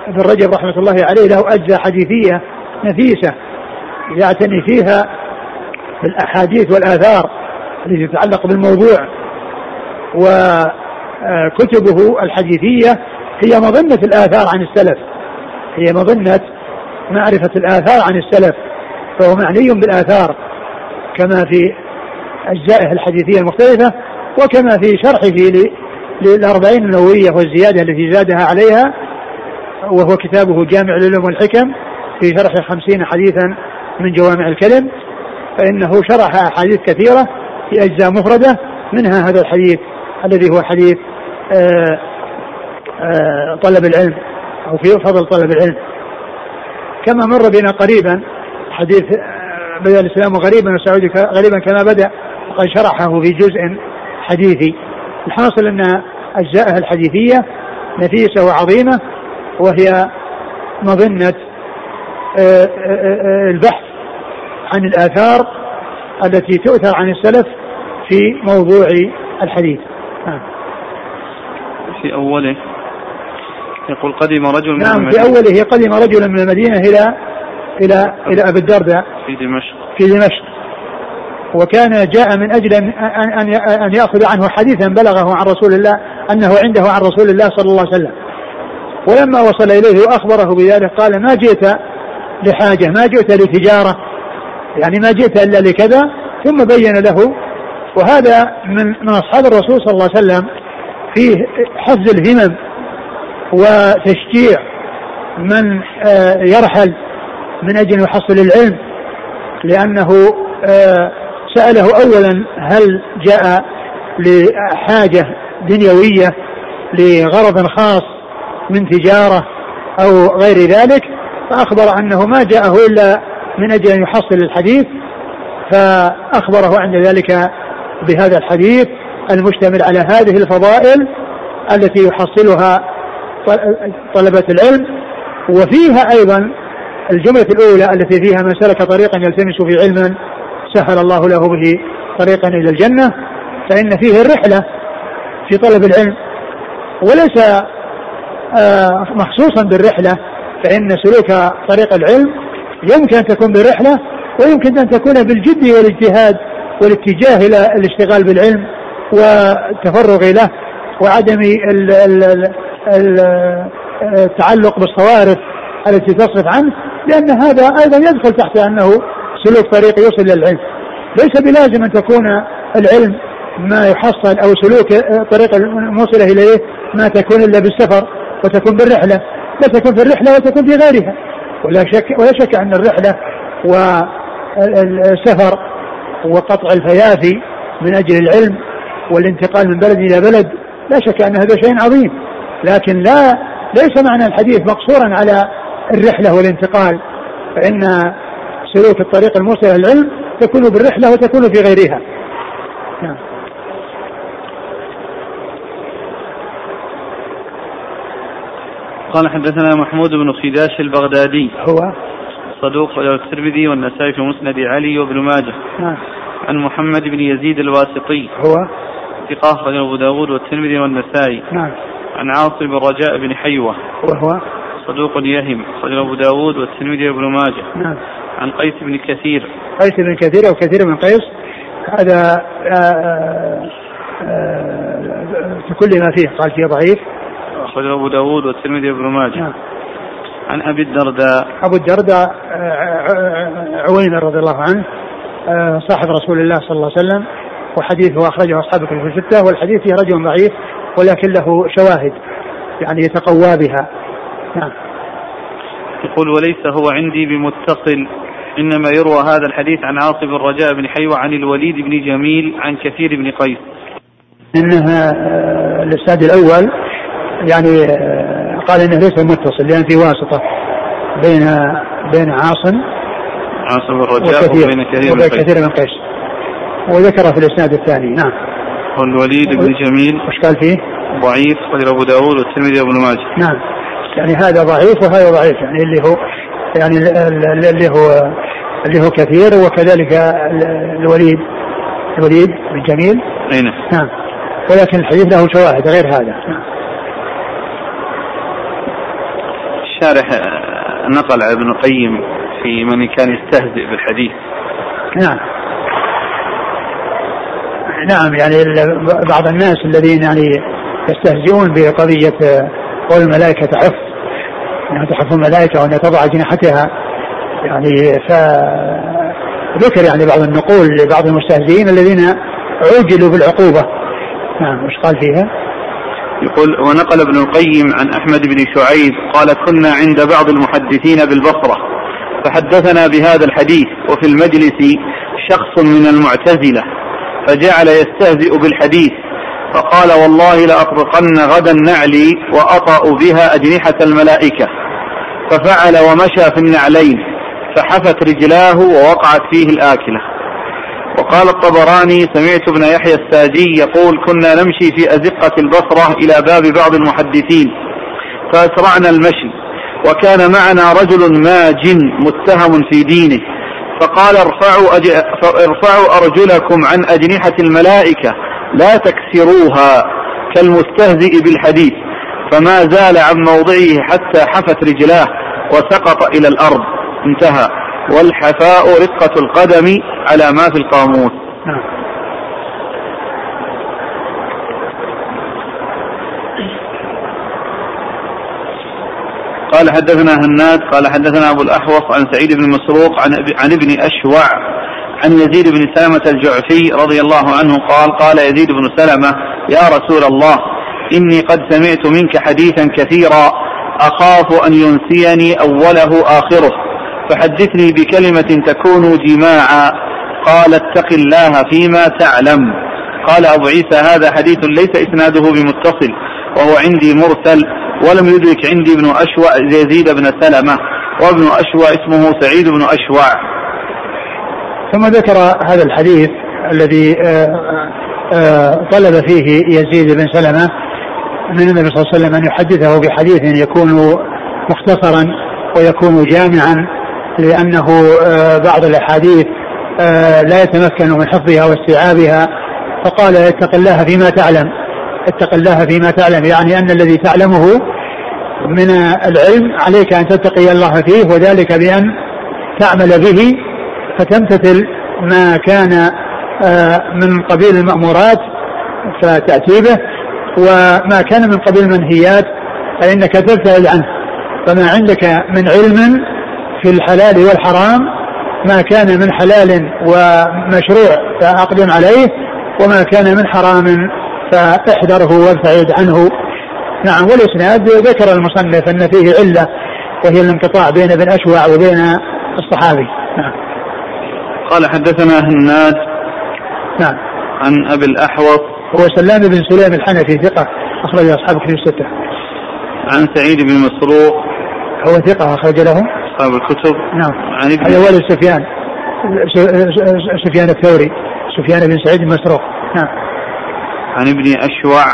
ابن رجب رحمة الله عليه له أجزاء حديثية نفيسة يعتني فيها بالأحاديث والآثار التي تتعلق بالموضوع. وكتبه الحديثية هي مظنة الآثار عن السلف. هي مظنة معرفة الآثار عن السلف. فهو معني بالآثار كما في أجزائه الحديثية المختلفة وكما في شرحه للأربعين النووية والزيادة التي زادها عليها وهو كتابه جامع العلوم والحكم في شرح خمسين حديثا من جوامع الكلم. فإنه شرح أحاديث كثيرة في أجزاء مفردة منها هذا الحديث الذي هو حديث آه آه، طلب العلم أو في فضل طلب العلم. كما مر بنا قريبا حديث آه، بدأ الإسلام غريبا وسعود غريبا كما بدأ وقد شرحه في جزء حديثي. الحاصل أن أجزاءها الحديثية نفيسة وعظيمة وهي مظنة البحث عن الآثار التي تؤثر عن السلف في موضوع الحديث. نعم. في أوله يقول قدم رجل من نعم في أوله قدم رجل من المدينة إلى إلى إلى أبي الدرداء. في دمشق. في دمشق. وكان جاء من أجل أن أن أن يأخذ عنه حديثا بلغه عن رسول الله أنه عنده عن رسول الله صلى الله عليه وسلم. ولما وصل إليه وأخبره بذلك قال ما جئت لحاجة ما جئت لتجارة يعني ما جئت إلا لكذا ثم بين له. وهذا من من أصحاب الرسول صلى الله عليه وسلم فيه حفز الهمم وتشجيع من آه، يرحل من أن يحصل العلم لأنه آه، سأله أولا هل جاء لحاجة دنيوية لغرض خاص من تجارة أو غير ذلك فأخبر أنه ما جاءه إلا من أجل أن يحصل الحديث فأخبره عند ذلك بهذا الحديث المشتمل على هذه الفضائل التي يحصلها طلبة العلم وفيها أيضا الجملة الأولى التي فيها من سلك طريقا يلتمس في علما سهل الله له به طريقا إلى الجنة فإن فيه الرحلة في طلب العلم. وليس آه، مخصوصا بالرحلة فإن سلوك طريق العلم يمكن أن تكون برحلة ويمكن أن تكون بالجد والإجتهاد والاتجاه إلى الاشتغال بالعلم والتفرغ له وعدم التعلق بالصوارف التي تصرف عنه لأن هذا أيضا يدخل تحت أنه سلوك طريق يوصل إلى العلم ليس بلازم أن تكون العلم ما يحصل أو سلوك طريق الموصلة إليه ما تكون إلا بالسفر وتكون بالرحلة. لا تكون في الرحلة وتكون في غيرها. ولا شك ولا شك أن الرحلة والسفر وقطع الفيافي من أجل العلم والانتقال من بلد إلى بلد لا شك أن هذا شيء عظيم. لكن لا ليس معنى الحديث مقصورا على الرحلة والانتقال. فإن سلوك الطريق الموصل إلى العلم تكون بالرحلة وتكون في غيرها. نعم. قال حدثنا محمود بن خداش البغدادي. هو صدوق الترمذي والنسائي في مسند علي وابن ماجه. نعم. عن محمد بن يزيد الواسطي. هو ثقة رجل أبو داود والترمذي والنسائي. نعم. عن عاصم بن رجاء بن حيوة. وهو صدوق يهم رجل أبو داود والترمذي وابن ماجه. نعم. عن قيس بن كثير. قيس بن كثير أو كثير بن قيس. هذا آآ آآ في كل ما فيه. قال فيه ضعيف. أخرجه أبو داود والترمذي وابن ماجه. نعم. عن أبي الدرداء. أبو الدرداء عويمر رضي الله عنه صاحب رسول الله صلى الله عليه وسلم وحديثه أخرجه أصحاب الكتب الستة والحديث فيه رجل ضعيف ولكن له شواهد يعني يتقوى بها. نعم. يقول وليس هو عندي بمتصل إنما يروى هذا الحديث عن عاصم الرجاء بن حيوة عن الوليد بن جميل عن كثير بن قيس. إنها الإسناد الأول يعني قال إنه ليس متصل لأن في واسطة بين بين عاصم عاصم الرجاء وبين كثير من قيس. كثير من قيس. وذكر في الإسناد الثاني نعم. والوليد بن جميل وش قال فيه؟ ضعيف قال أبو داود والترمذي وابن ماجه. نعم. يعني هذا ضعيف وهذا ضعيف يعني اللي هو يعني اللي هو اللي هو كثير وكذلك الوليد الوليد بن جميل أي نعم. نعم. ولكن الحديث له شواهد غير هذا. الشارح نقل عن ابن القيم في من كان يستهزئ بالحديث. نعم. نعم يعني بعض الناس الذين يعني يستهزئون بقضية قول الملائكة تحف يعني تحف الملائكة وأن تضع أجنحتها يعني ف ذكر يعني بعض النقول لبعض المستهزئين الذين عوجلوا بالعقوبة نعم وش قال فيها؟ يقول ونقل ابن القيم عن أحمد بن شعيب قال كنا عند بعض المحدثين بالبصرة فحدثنا بهذا الحديث وفي المجلس شخص من المعتزلة فجعل يستهزئ بالحديث فقال والله لأطرقن غدا نعلي وأطأ بها أجنحة الملائكة. ففعل ومشى في النعلين فحفت رجلاه ووقعت فيه الآكلة. وقال الطبراني سمعت ابن يحيى الساجي يقول كنا نمشي في أزقة البصرة إلى باب بعض المحدثين فأسرعنا المشي وكان معنا رجل ماج متهم في دينه. فقال ارفعوا, أج... ارفعوا أرجلكم عن أجنحة الملائكة لا تكسروها كالمستهزئ بالحديث فما زال عن موضعه حتى حفت رجلاه وسقط إلى الأرض. انتهى. والحفاء رقة القدم على ما في القاموس. نعم. قال حدثنا هناد قال حدثنا أبو الأحوص عن سعيد بن مسروق عن عن ابن أشوع عن يزيد بن سلمة الجعفي رضي الله عنه قال قال يزيد بن سلمة يا رسول الله إني قد سمعت منك حديثا كثيرا أخاف أن ينسيني أوله آخره فحدثني بكلمة تكون جماعا قال اتق الله فيما تعلم. قال أبو عيسى هذا حديث ليس إسناده بمتصل وهو عندي مرسل ولم يدرك عندي ابن أشوع يزيد بن سلمة وابن أشوع اسمه سعيد بن أشوع ثم ذكر هذا الحديث الذي آه، آه، طلب فيه يزيد بن سلمة من النبي صلى الله عليه وسلم أن يحدثه بحديث يكون مختصرا ويكون جامعا لأنه آه، بعض الأحاديث لا يتمكن من حفظها واستيعابها فقال اتق الله فيما تعلم. اتق الله فيما تعلم يعني أن الذي تعلمه من العلم عليك أن تتقي الله فيه وذلك بأن تعمل به فتمتثل ما كان آه، من قبيل المأمورات فتأتي به وما كان من قبيل المنهيات فإنك تبتعد عنه. فما عندك من علم في الحلال والحرام ما كان من حلال ومشروع فأقدم عليه وما كان من حرام فاحذره وابتعد عنه. نعم والإسناد ذكر المصنف أن فيه علة وهي الانقطاع بين ابن أشوع وبين الصحابي. نعم. قال حدثنا هناد نعم. عن أبي الأحوص هو سلام بن سليم الحنفي ثقة أخرج أصحاب كتب الستة. عن سعيد بن مسروق هو ثقة أخرج له؟ أصحاب الكتب. نعم. عن ابن هذا ولد سفيان. سفيان الثوري. سفيان بن سعيد بن مسروق. نعم. عن ابن أشوع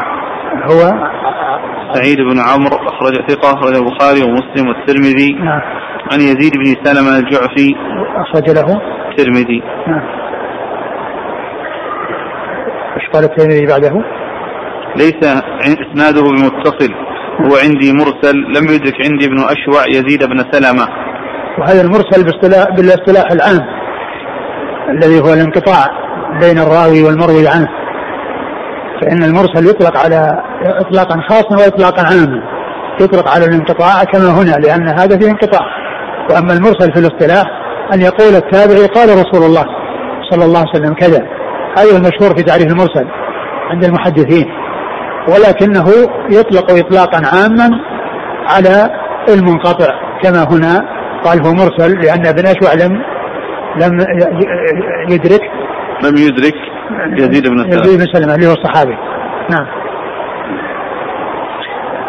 هو؟ سعيد بن عمرو أخرج ثقة اخرج البخاري ومسلم والترمذي. نعم. عن يزيد بن سلمة الجعفي. أخرج له. الترمذي نعم. إيش قال الترمذي بعده؟ ليس إسناده بمتصل. هو عندي مرسل لم يدرك عندي ابن أشوع يزيد بن سلمة. وهذا المرسل باصطلاح بالاصطلاح العام الذي هو الانقطاع بين الراوي والمروي عنه. فإن المرسل يطلق على إطلاقا خاصا وإطلاقا عاما. يطلق على الانقطاع كما هنا لأن هذا فيه انقطاع. وأما المرسل في الاصطلاح أن يقول التابعي قال رسول الله صلى الله عليه وسلم كذا. هذا المشهور في تعريف المرسل عند المحدثين. ولكنه يطلق اطلاقا عاما على المنقطع كما هنا قال هو مرسل لأن ابن أشوع لم لم يدرك. لم يدرك يزيد بن سلمة يزيد بن سلمة اللي هو الصحابي. نعم.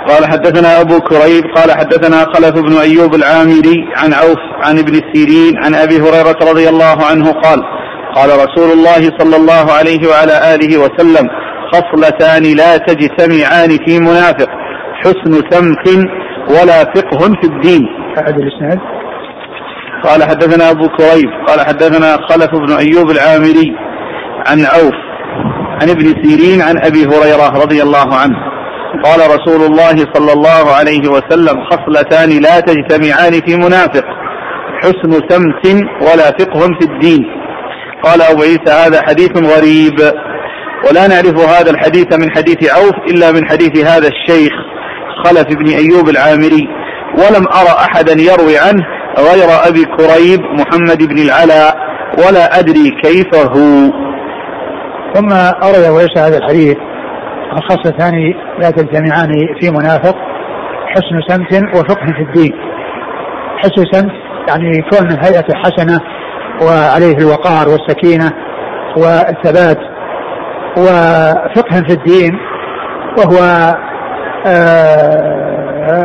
قال حدثنا أبو كريب قال حدثنا خلف بن أيوب العامري عن عوف عن ابن السيرين عن أبي هريرة رضي الله عنه قال قال رسول الله صلى الله عليه وعلى آله وسلم خصلتان لا تجتمعان في منافق حسن سمت ولا فقه في الدين. أعد الإسناد؟ قال حدثنا أبو كريب قال حدثنا خلف بن أيوب العامري عن عوف عن ابن سيرين عن أبي هريرة رضي الله عنه. قال رسول الله صلى الله عليه وسلم خصلتان لا تجتمعان في منافق حسن سمت ولا فقه في الدين. قال أبو عيسى هذا حديث غريب ولا نعرف هذا الحديث من حديث عوف إلا من حديث هذا الشيخ خلف بن أيوب العامري. ولم أرى أحدا يروي عنه غير أبي كريب محمد بن العلاء ولا أدري كيف هو ثم أرد ويسع هذا الحديث الخاصتان لا تجتمعان في منافق حسن سمت وفقه في الدين. حسن سمت يعني كون هيئته حسنة وعليه الوقار والسكينة والثبات وفقه في الدين وهو آه،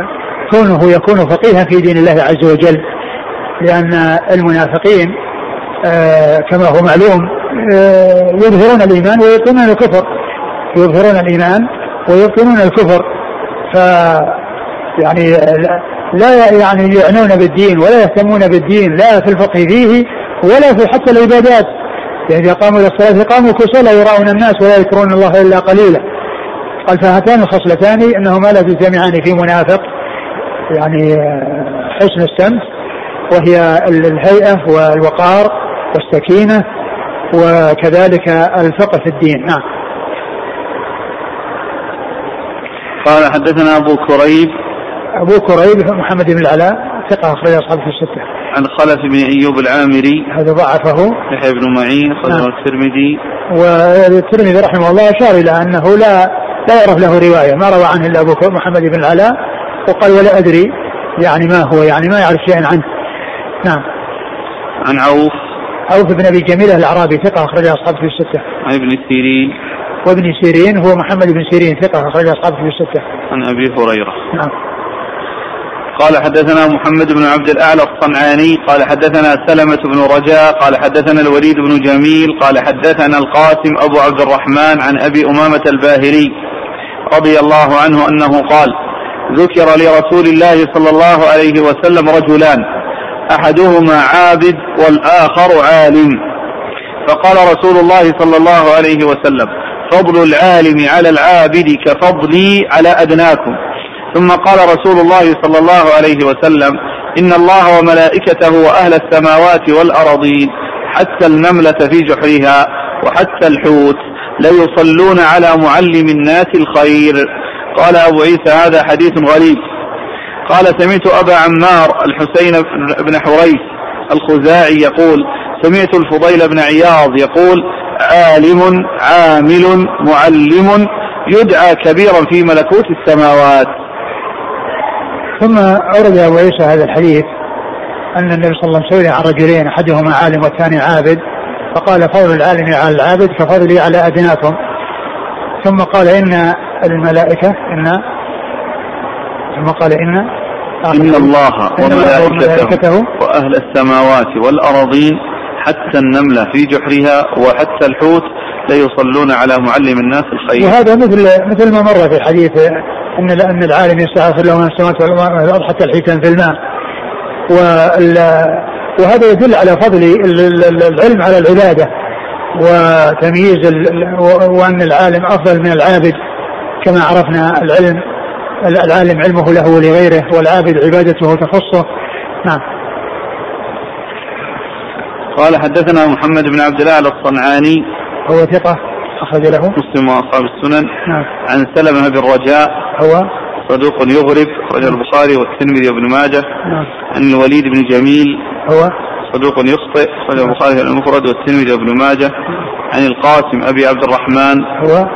كونه يكون فقيها في دين الله عز وجل لأن المنافقين آه، كما هو معلوم آه، يظهرون الإيمان ويبطنون الكفر. يظهرون الإيمان ويبطنون الكفر. ف يعني لا يعني يعنون بالدين ولا يهتمون بالدين لا في الفقه فيه ولا في حتى العبادات. يعني إذا قاموا إلى الصلاة قاموا كسالى يراون الناس ولا يذكرون الله إلا قليلا. قال فهاتان الخصلتان إنهما لا تجتمعان في منافق يعني حسن السمت وهي الهيئة والوقار والسكينة وكذلك الفقه في الدين. نعم. قال حدثنا أبو كريب أبو كريب محمد بن العلاء ثقة أخرج أصحابه في الستة. عن خلف بن أيوب العامري. هذا ضعفه. يحيى بن معين أخرجه نعم. الترمذي. والترمذي رحمه الله أشار إلى أنه لا لا يعرف له رواية ما روى عنه إلا أبو محمد بن العلاء. وقال ولا أدري يعني ما هو يعني ما يعرف شيئا عنه. نعم. عن عوف. عوف بن أبي جميلة الأعرابي ثقة أخرج أصحابه في الستة. عن ابن سيرين. وابن سيرين هو محمد بن سيرين ثقة أخرج أصحابه في الستة. عن أبي هريرة. نعم. قال حدثنا محمد بن عبد الأعلى الصنعاني قال حدثنا سلمة بن رجاء قال حدثنا الوليد بن جميل قال حدثنا القاسم أبو عبد الرحمن عن أبي أمامة الباهلي رضي الله عنه أنه قال ذكر لرسول الله صلى الله عليه وسلم رجلان أحدهما عابد والآخر عالم. فقال رسول الله صلى الله عليه وسلم فضل العالم على العابد كفضلي على أدناكم. ثم قال رسول الله صلى الله عليه وسلم إن الله وملائكته وأهل السماوات والأرضين حتى النملة في جحرها وحتى الحوت ليصلون على معلم الناس الخير. قال أبو عيسى هذا حديث غريب. قال سمعت أبا عمار الحسين بن حريث الخزاعي يقول سمعت الفضيل بن عياض يقول عالم عامل معلم يدعى كبيرا في ملكوت السماوات. ثم أورد أبو عيسى هذا الحديث أن النبي صلى الله عليه وسلم سئل عن رجلين أحدهما عالم والثاني عابد فقال فضل العالم على العابد كفضلي على أدناكم. ثم قال إن الملائكة إن ثم قال إن إن الله وملائكته وأهل السماوات والأراضين حتى النملة في جحرها وحتى الحوت ليصلون على معلم الناس الخير. وهذا مثل مثل ما مر في الحديث إن إن العالم يستغفر له من السماوات والارض حتى الحيتان في الماء. وهذا يدل على فضل العلم على العبادة وتمييز وأن العالم أفضل من العابد كما عرفنا العلم العالم علمه له ولغيره والعابد عبادته تخصه. نعم. قال حدثنا محمد بن عبد الله الصنعاني. هو ثقة أخرج له. مسلم وأصحاب السنن. نعم. عن سلمة بن رجاء. هو صدوق يغرب أخرجه البخاري والترمذي وابن ماجه. نعم. عن الوليد بن جميل. هو صدوق يخطئ أخرجه البخاري المفرد والترمذي وابن ماجه. عن القاسم أبي عبد الرحمن. هو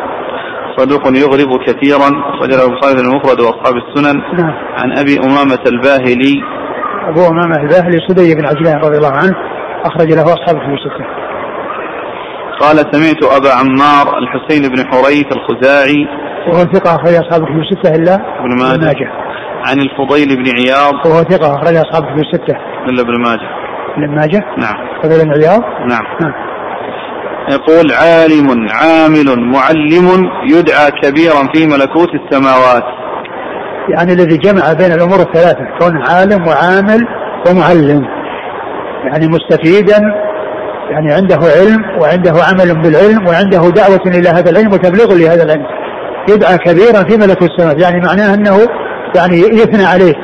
صدوق يغرب كثيرا أخرجه البخاري المفرد وأصحاب السنن. نعم. عن أبي أمامة الباهلي. أبو أمامة الباهلي سدي بن عجلان رضي الله عنه. أخرج له أصحاب في الستة قال سمعت أبا عمار الحسين بن حريث الخزاعي وهو ثقة أخرج أصحابه في الستة إلا ابن ماجه. عن الفضيل بن عياض. وهو ثقة أخرج أصحابه في الستة إلا ابن ماجه. ابن ماجه؟ نعم. فضيل بن عياض؟ نعم, نعم. يقول عالم عامل معلم يدعى كبيرا في ملكوت السماوات. يعني الذي جمع بين الأمور الثلاثة كون عالم وعامل ومعلم. يعني مستفيدا يعني عنده علم وعنده عمل بالعلم وعنده دعوة إلى هذا العلم وتبليغ لهذا العلم. يدعى كبيرا في ملك السماء يعني معناه أنه يعني يثنى عليه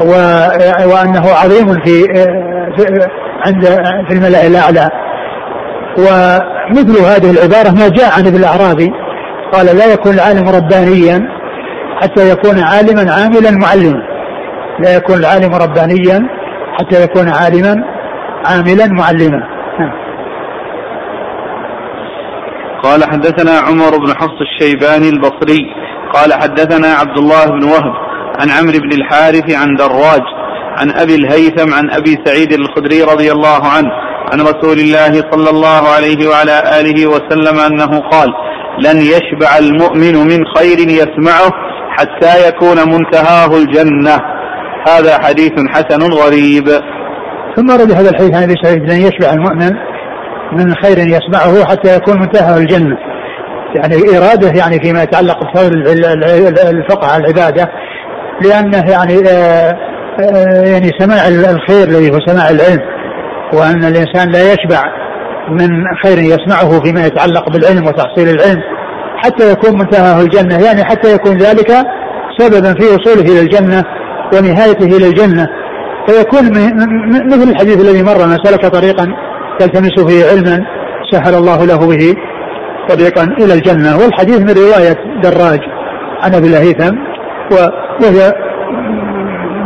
و... وأنه عظيم في, في عند في الملأ الأعلى. ومثل هذه العبارة ما جاء عن ابن الأعرابي قال لا يكون العالم ربانيا حتى يكون عالما عاملا معلما. لا يكون العالم ربانيا حتى يكون عالما عاملا معلما. قال حدثنا عمر بن حفص الشيباني البصري. قال حدثنا عبد الله بن وهب عن عمرو بن الحارث عن دراج عن أبي الهيثم عن أبي سعيد الخدري رضي الله عنه عن رسول الله صلى الله عليه وعلى آله وسلم أنه قال لن يشبع المؤمن من خير يسمعه حتى يكون منتهاه الجنة. هذا حديث حسن غريب. ثم رد هذا الحديث عن أبي سعيد لن يشبع المؤمن من خير يسمعه حتى يكون منتهى الجنة. يعني إرادة يعني فيما يتعلق بفضل الفقه على العبادة لأنه يعني آه، آه، يعني سماع الخير الذي هو سماع العلم وأن الإنسان لا يشبع من خير يسمعه فيما يتعلق بالعلم وتحصيل العلم حتى يكون منتهاه الجنة. يعني حتى يكون ذلك سببا في وصوله إلى الجنة ونهايته إلى الجنة. فيكون مثل الحديث الذي مر من سلك طريقا يلتمس فيه علما سهل الله له به طريقا إلى الجنة. والحديث من رواية دراج عن أبي الهيثم وهي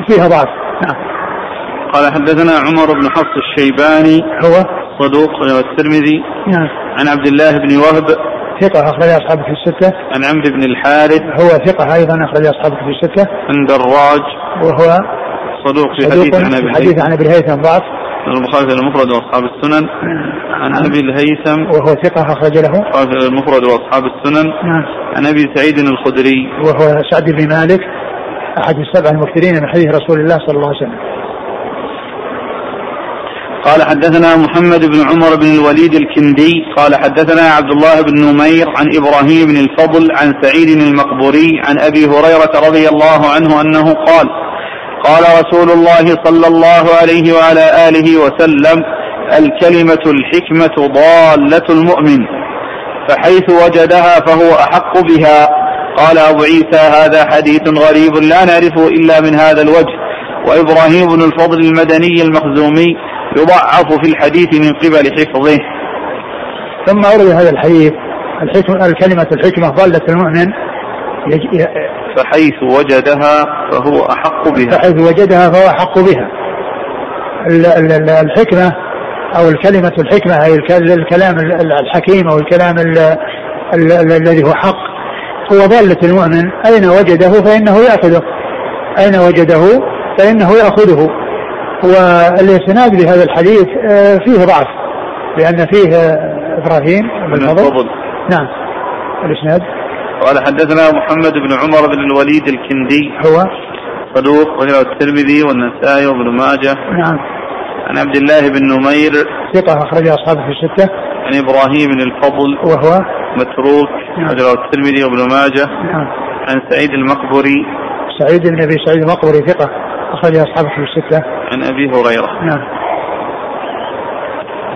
فيها ضعف. نعم. قال حدثنا عمر بن حفص الشيباني هو؟ صدوق الترمذي. نعم. عن عبد الله بن وهب. ثقة أخرج أصحابه في الستة. عن عمرو بن الحارث. هو ثقة أيضا أخرج أصحابه في الستة. عن دراج وهو صدوق في حديث عن أبي حديث عن أبي الهيثم ضعف. البخاري المفرد وأصحاب السنن. عن أبي الهيثم. وهو ثقة أخرج له. البخاري المفرد وأصحاب السنن. نعم. عن أبي سعيد الخدري. وهو سعد بن مالك أحد السبع المكثرين من حديث رسول الله صلى الله عليه وسلم. قال حدثنا محمد بن عمر بن الوليد الكندي. قال حدثنا عبد الله بن نمير عن إبراهيم بن الفضل عن سعيد المقبوري عن أبي هريرة رضي الله عنه أنه قال قال رسول الله صلى الله عليه وعلى آله وسلم الكلمة الحكمة ضالة المؤمن فحيث وجدها فهو أحق بها. قال أبو عيسى هذا حديث غريب لا نعرفه إلا من هذا الوجه. وإبراهيم بن الفضل المدني المخزومي يضعف في الحديث من قبل حفظه. ثم أورد هذا الحديث الحكمة الكلمة الحكمة ضالة المؤمن فحيث وجدها فهو أحق بها. فحيث وجدها فهو أحق بها. الحكمة أو الكلمة الحكمة أي الكلام الحكيم أو الكلام الذي هو حق. هو ضالة المؤمن أين وجده؟ فإنه يأخذه. أين وجده؟ فإنه يأخذه. والإسناد لهذا الحديث آه، فيه ضعف لأن فيه آه، إبراهيم بن الفضل. نعم. الإسناد. قال حدثنا محمد بن عمر بن الوليد الكندي. هو؟ صدوق وله الترمذي والنسائي وابن ماجه. نعم. عن عبد الله بن نمير. ثقة أخرج أصحابه في الستة. عن إبراهيم بن الفضل. وهو؟ متروك نعم. الترمذي وابن ماجه. نعم. عن سعيد المقبري. سعيد بن أبي سعيد المقبري ثقة أخرج أصحابه في الستة. عن أبي هريرة. نعم.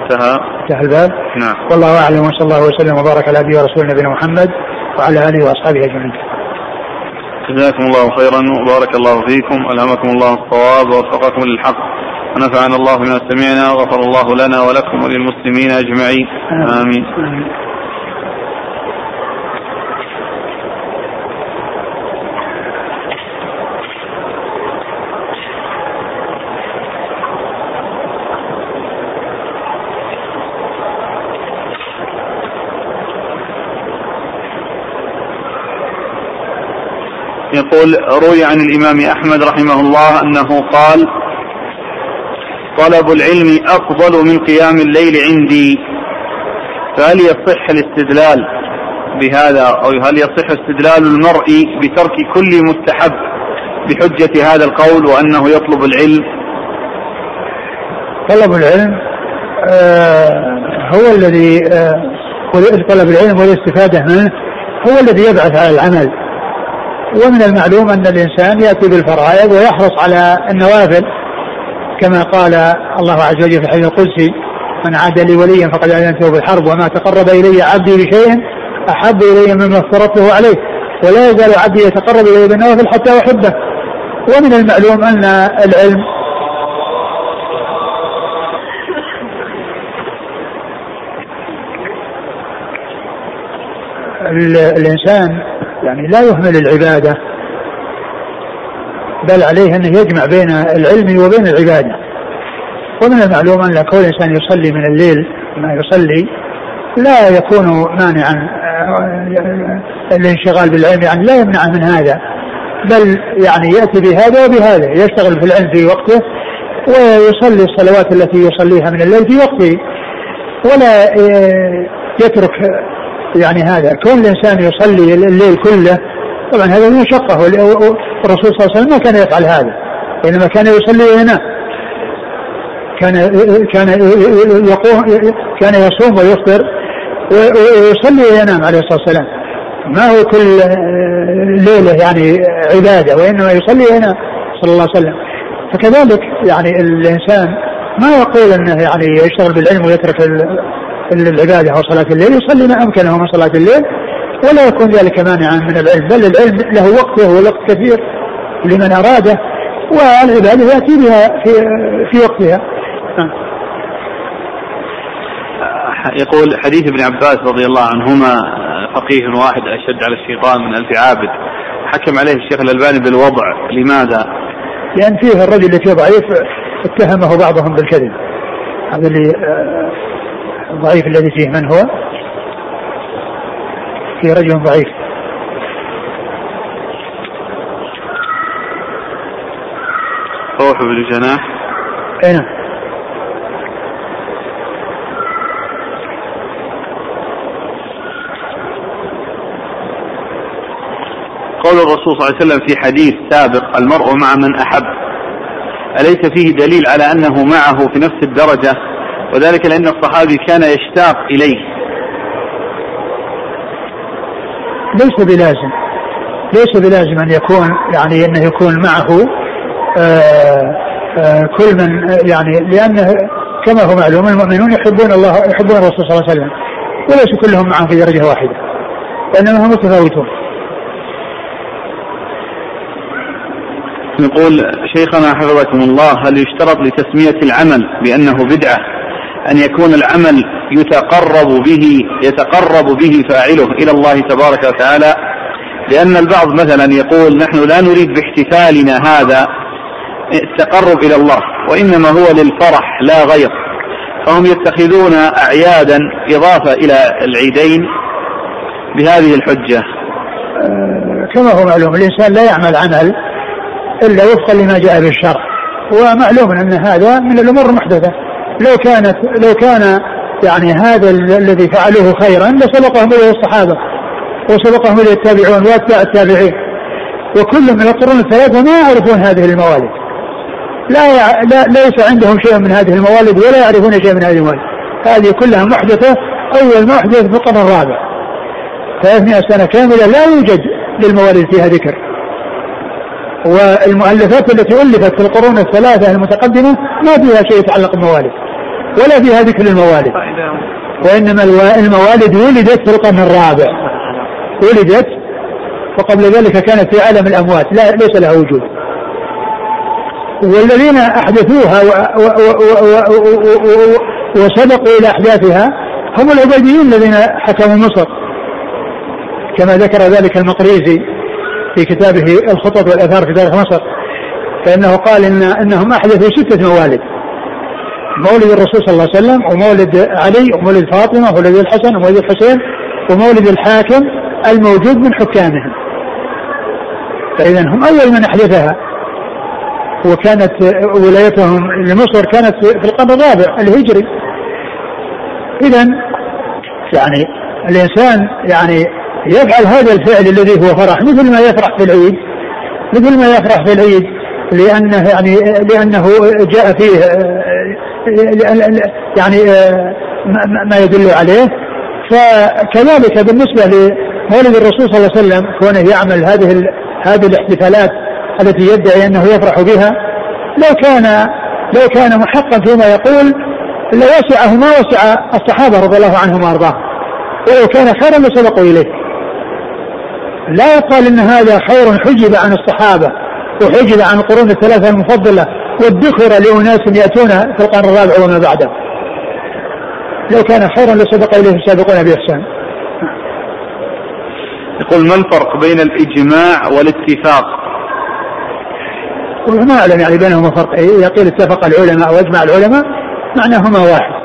انتهى. انتهى الباب. نعم. والله أعلم وصلى الله وسلم وبارك على أبي ورسول نبينا محمد. وعلى آله وأصحابه أجمعين. جزاكم الله خيرا وبارك الله فيكم ألهمكم الله الصواب ووفقكم للحق. ونفعنا الله بما سمعنا وغفر الله لنا ولكم وللمسلمين أجمعين. آمين, آمين. يقول روي عن الإمام أحمد رحمه الله أنه قال طلب العلم أفضل من قيام الليل عندي. فهل يصح الاستدلال بهذا أو هل يصح استدلال المرء بترك كل مستحب بحجة هذا القول وأنه يطلب العلم؟ طلب العلم آه هو الذي آه طلب العلم والاستفادة منه هو الذي يبعث على العمل. ومن المعلوم أن الإنسان يأتي بالفرائض ويحرص على النوافل كما قال الله عز وجل في الحديث القدسي من عاد لي وليا فقد اعلنته بالحرب وما تقرب إلي عبدي بشيء أحب الي مما افترضته عليه ولا يزال عبدي يتقرب إلي بالنوافل حتى أحبه. ومن المعلوم أن العلم الإنسان يعني لا يهمل العبادة بل عليه أنه يجمع بين العلم وبين العبادة. ومن المعلوم أن كل إنسان يصلي من الليل ما يصلي لا يكون مانعا آه، الانشغال بالعلم يعني لا يمنع من هذا بل يعني يأتي بهذا وبهذا يشتغل في العلم في وقته ويصلي الصلوات التي يصليها من الليل في وقته ولا آه، يترك يعني هذا. كون الإنسان يصلي الليل كله طبعا هذا مشقه والرسول صلى الله عليه وسلم ما كان يفعل هذا انما كان يصلي وينام كان كان يقوم كان يصوم ويفطر ويصلي وينام عليه الصلاه والسلام ما هو كل ليلة يعني عبادة وإنما يصلي وينام صلى الله عليه وسلم. فكذلك يعني الإنسان ما يقول إنه يعني يشتغل بالعلم ويترك العباده أو صلاة الليل يصلي ما امكنه من صلاة الليل ولا يكون ذلك مانعا من العلم بل العلم له وقته ووقت كثير لمن أراده والعبادة يأتي بها في في وقتها. يقول حديث ابن عباس رضي الله عنهما فقيه واحد أشد على الشيطان من ألف عابد حكم عليه الشيخ الألباني بالوضع لماذا؟ لأن فيه الرجل اللي فيه ضعيف اتهمه بعضهم بالكذب. هذا اللي الضعيف الذي فيه من هو؟ في رجل ضعيف. روح بن جناح. أي نعم. قول الرسول صلى الله عليه وسلم في حديث سابق المرء مع من أحب. أليس فيه دليل على أنه معه في نفس الدرجة؟ وذلك لأن الصحابي كان يشتاق إليه. ليس بلازم. ليس بلازم أن يكون يعني أنه يكون معه آآ آه، آآ آه، كل من يعني لأنه كما هو معلوم المؤمنون يحبون الله يحبون الرسول صلى الله عليه وسلم. وليس كلهم معه في درجة واحدة. وإنما هم متفاوتون يقول شيخنا حفظكم الله هل يشترط لتسمية العمل بأنه بدعة؟ أن يكون العمل يتقرب به يتقرب به فاعله إلى الله تبارك وتعالى. لأن البعض مثلا يقول نحن لا نريد باحتفالنا هذا التقرب إلى الله وإنما هو للفرح لا غير. فهم يتخذون أعيادا إضافة إلى العيدين بهذه الحجة. كما هو معلوم الإنسان لا يعمل عمل إلا وفقا لما جاء به الشرع ومعلوم أن هذا من الأمور المحدثة. لو كانت لو كان يعني هذا الذي فعلوه خيرا لسبقهم إليه الصحابة وسبقهم إليه التابعون وأتباع التابعين. وكل من القرون الثلاثة ما يعرفون هذه الموالد. لا, يع... لا ليس عندهم شيء من هذه الموالد ولا يعرفون شيء من هذه الموالد. هذه كلها محدثة أول محدث في القرن الرابع. 300 سنة كاملة لا يوجد للموالد فيها ذكر. والمؤلفات التي ألفت في القرون الثلاثة المتقدمة ما فيها شيء يتعلق بالموالد ولا فيها ذكر الموالد. وإنما الموالد ولدت في القرن الرابع. ولدت وقبل ذلك كانت في عالم الأموات. لا ليس لها وجود. والذين أحدثوها وسبقوا إلى أحداثها هم العبيديين الذين حكموا مصر. كما ذكر ذلك المقريزي في كتابه الخطط والآثار في تاريخ مصر. فإنه قال ان إنهم أحدثوا ستة موالد. مولد الرسول صلى الله عليه وسلم ومولد علي ومولد فاطمة ومولد الحسن ومولد الحسين ومولد الحاكم الموجود من حكامهم. فإذا هم أول من أحدثها. وكانت ولايتهم لمصر كانت في القرن الرابع الهجري. إذا يعني الإنسان يعني يفعل هذا الفعل الذي هو فرح مثل ما يفرح في العيد مثل ما يفرح في العيد لأنه يعني لأنه جاء فيه يعني ما يدل عليه. فكذلك بالنسبة لمولد الرسول صلى الله عليه وسلم كونه يعمل هذه هذه الاحتفالات التي يدعي أنه يفرح بها لو كان لو كان محقا فيما يقول لوسعه ما وسع الصحابة رضي الله عنهم وأرضاهم. ولو كان خيرا لسبقوا إليه. لا يقال إن هذا خير حجب عن الصحابة وحجب عن القرون الثلاثة المفضلة. وادخر لأناس يأتون في القرن الرابع وما بعده. لو كان خيرا لسبق إليه السابقون بإحسان. يقول ما الفرق بين الإجماع والاتفاق؟ وما أعلم يعني بينهما فرق إذا قيل اتفق العلماء وأجمع العلماء معناهما واحد.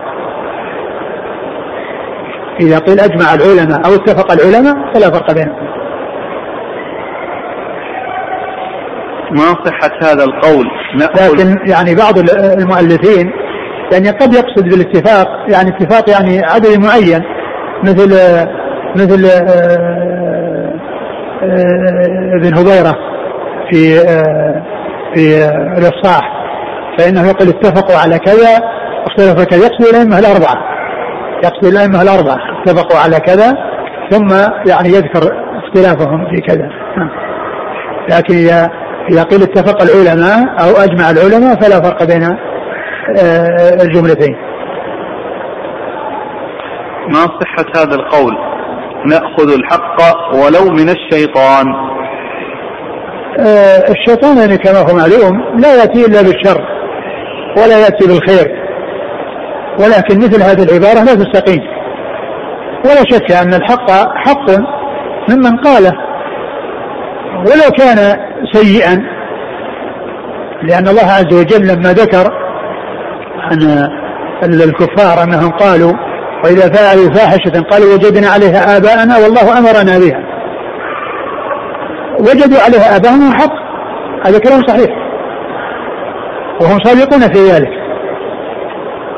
إذا قيل أجمع العلماء أو اتفق العلماء فلا فرق بينهما. ما صحة هذا القول لكن يعني بعض المؤلفين يعني قد يقصد بالاتفاق يعني اتفاق يعني عدد معين مثل مثل آه، آه، ابن هبيرة في في الإفصاح فإنه يقول اتفقوا على كذا اختلفوا كذا يقصد الأئمة الأربعة يقصد الأئمة الأربعة اتفقوا على كذا ثم يعني يذكر اختلافهم في كذا نعم. لكن إذا إذا قيل اتفق العلماء أو أجمع العلماء فلا فرق بين آه، الجملتين. ما صحة هذا القول؟ نأخذ الحق ولو من الشيطان. آه، الشيطان يعني كما هو معلوم لا يأتي إلا بالشر ولا يأتي بالخير ولكن مثل هذه العبارة لا تستقيم. ولا شك أن الحق حق ممن قاله. ولو كان سيئا لأن الله عز وجل لما ذكر عن الكفار أنهم قالوا وإذا فعلوا فاحشة قالوا وجدنا عليها آباءنا والله أمرنا بها. وجدوا عليها آباءهم حق هذا كلام صحيح. وهم صادقون في ذلك.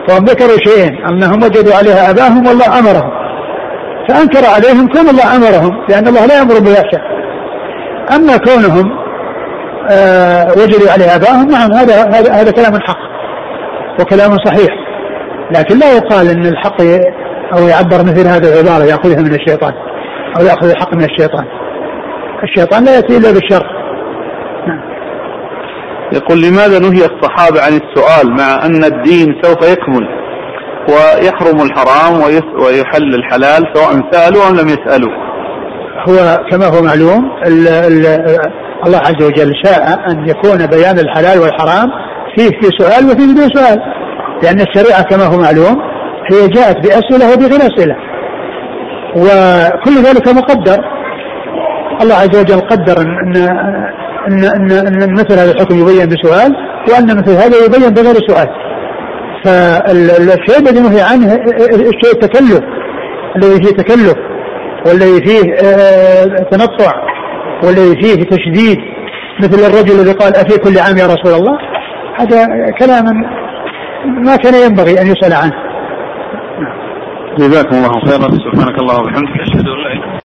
فهم ذكروا شيئين أنهم وجدوا عليها آباءهم والله أمرهم. فأنكر عليهم كون الله أمرهم لأن الله لا يأمر بالفحشاء. أما كونهم وجدوا عليها آباءهم. نعم هذا هذا هذا كلام حق وكلام صحيح. لكن لا يقال إن الحق أو يعبر مثل هذه العبارة يأخذها من الشيطان أو يأخذ الحق من الشيطان. الشيطان لا يأتي إلا بالشر. نعم. يقول لماذا نهي الصحابة عن السؤال مع أن الدين سوف يكمل ويحرم الحرام ويحل الحلال سواء سألوا أم لم يسألوا؟ هو كما هو معلوم ال ال الله عز وجل شاء أن يكون بيان الحلال والحرام فيه في سؤال وفيه بدون سؤال. لأن الشريعة كما هو معلوم هي جاءت بأسئلة وبغير أسئلة. وكل ذلك مقدر. الله عز وجل قدر أن أن أن, أن مثل هذا الحكم يبين بسؤال وأن مثل هذا يبين بغير سؤال. فالشيء الذي نهي عنه الشيء التكلف الذي فيه تكلف والذي فيه آه، تنطع. والذي فيه تشديد مثل الرجل الذي قال أفي كل عام يا رسول الله؟ هذا كلام ما كان ينبغي أن يسأل عنه. جزاكم الله خيرا سبحانك اللهم وبحمدك أشهد أن لا إله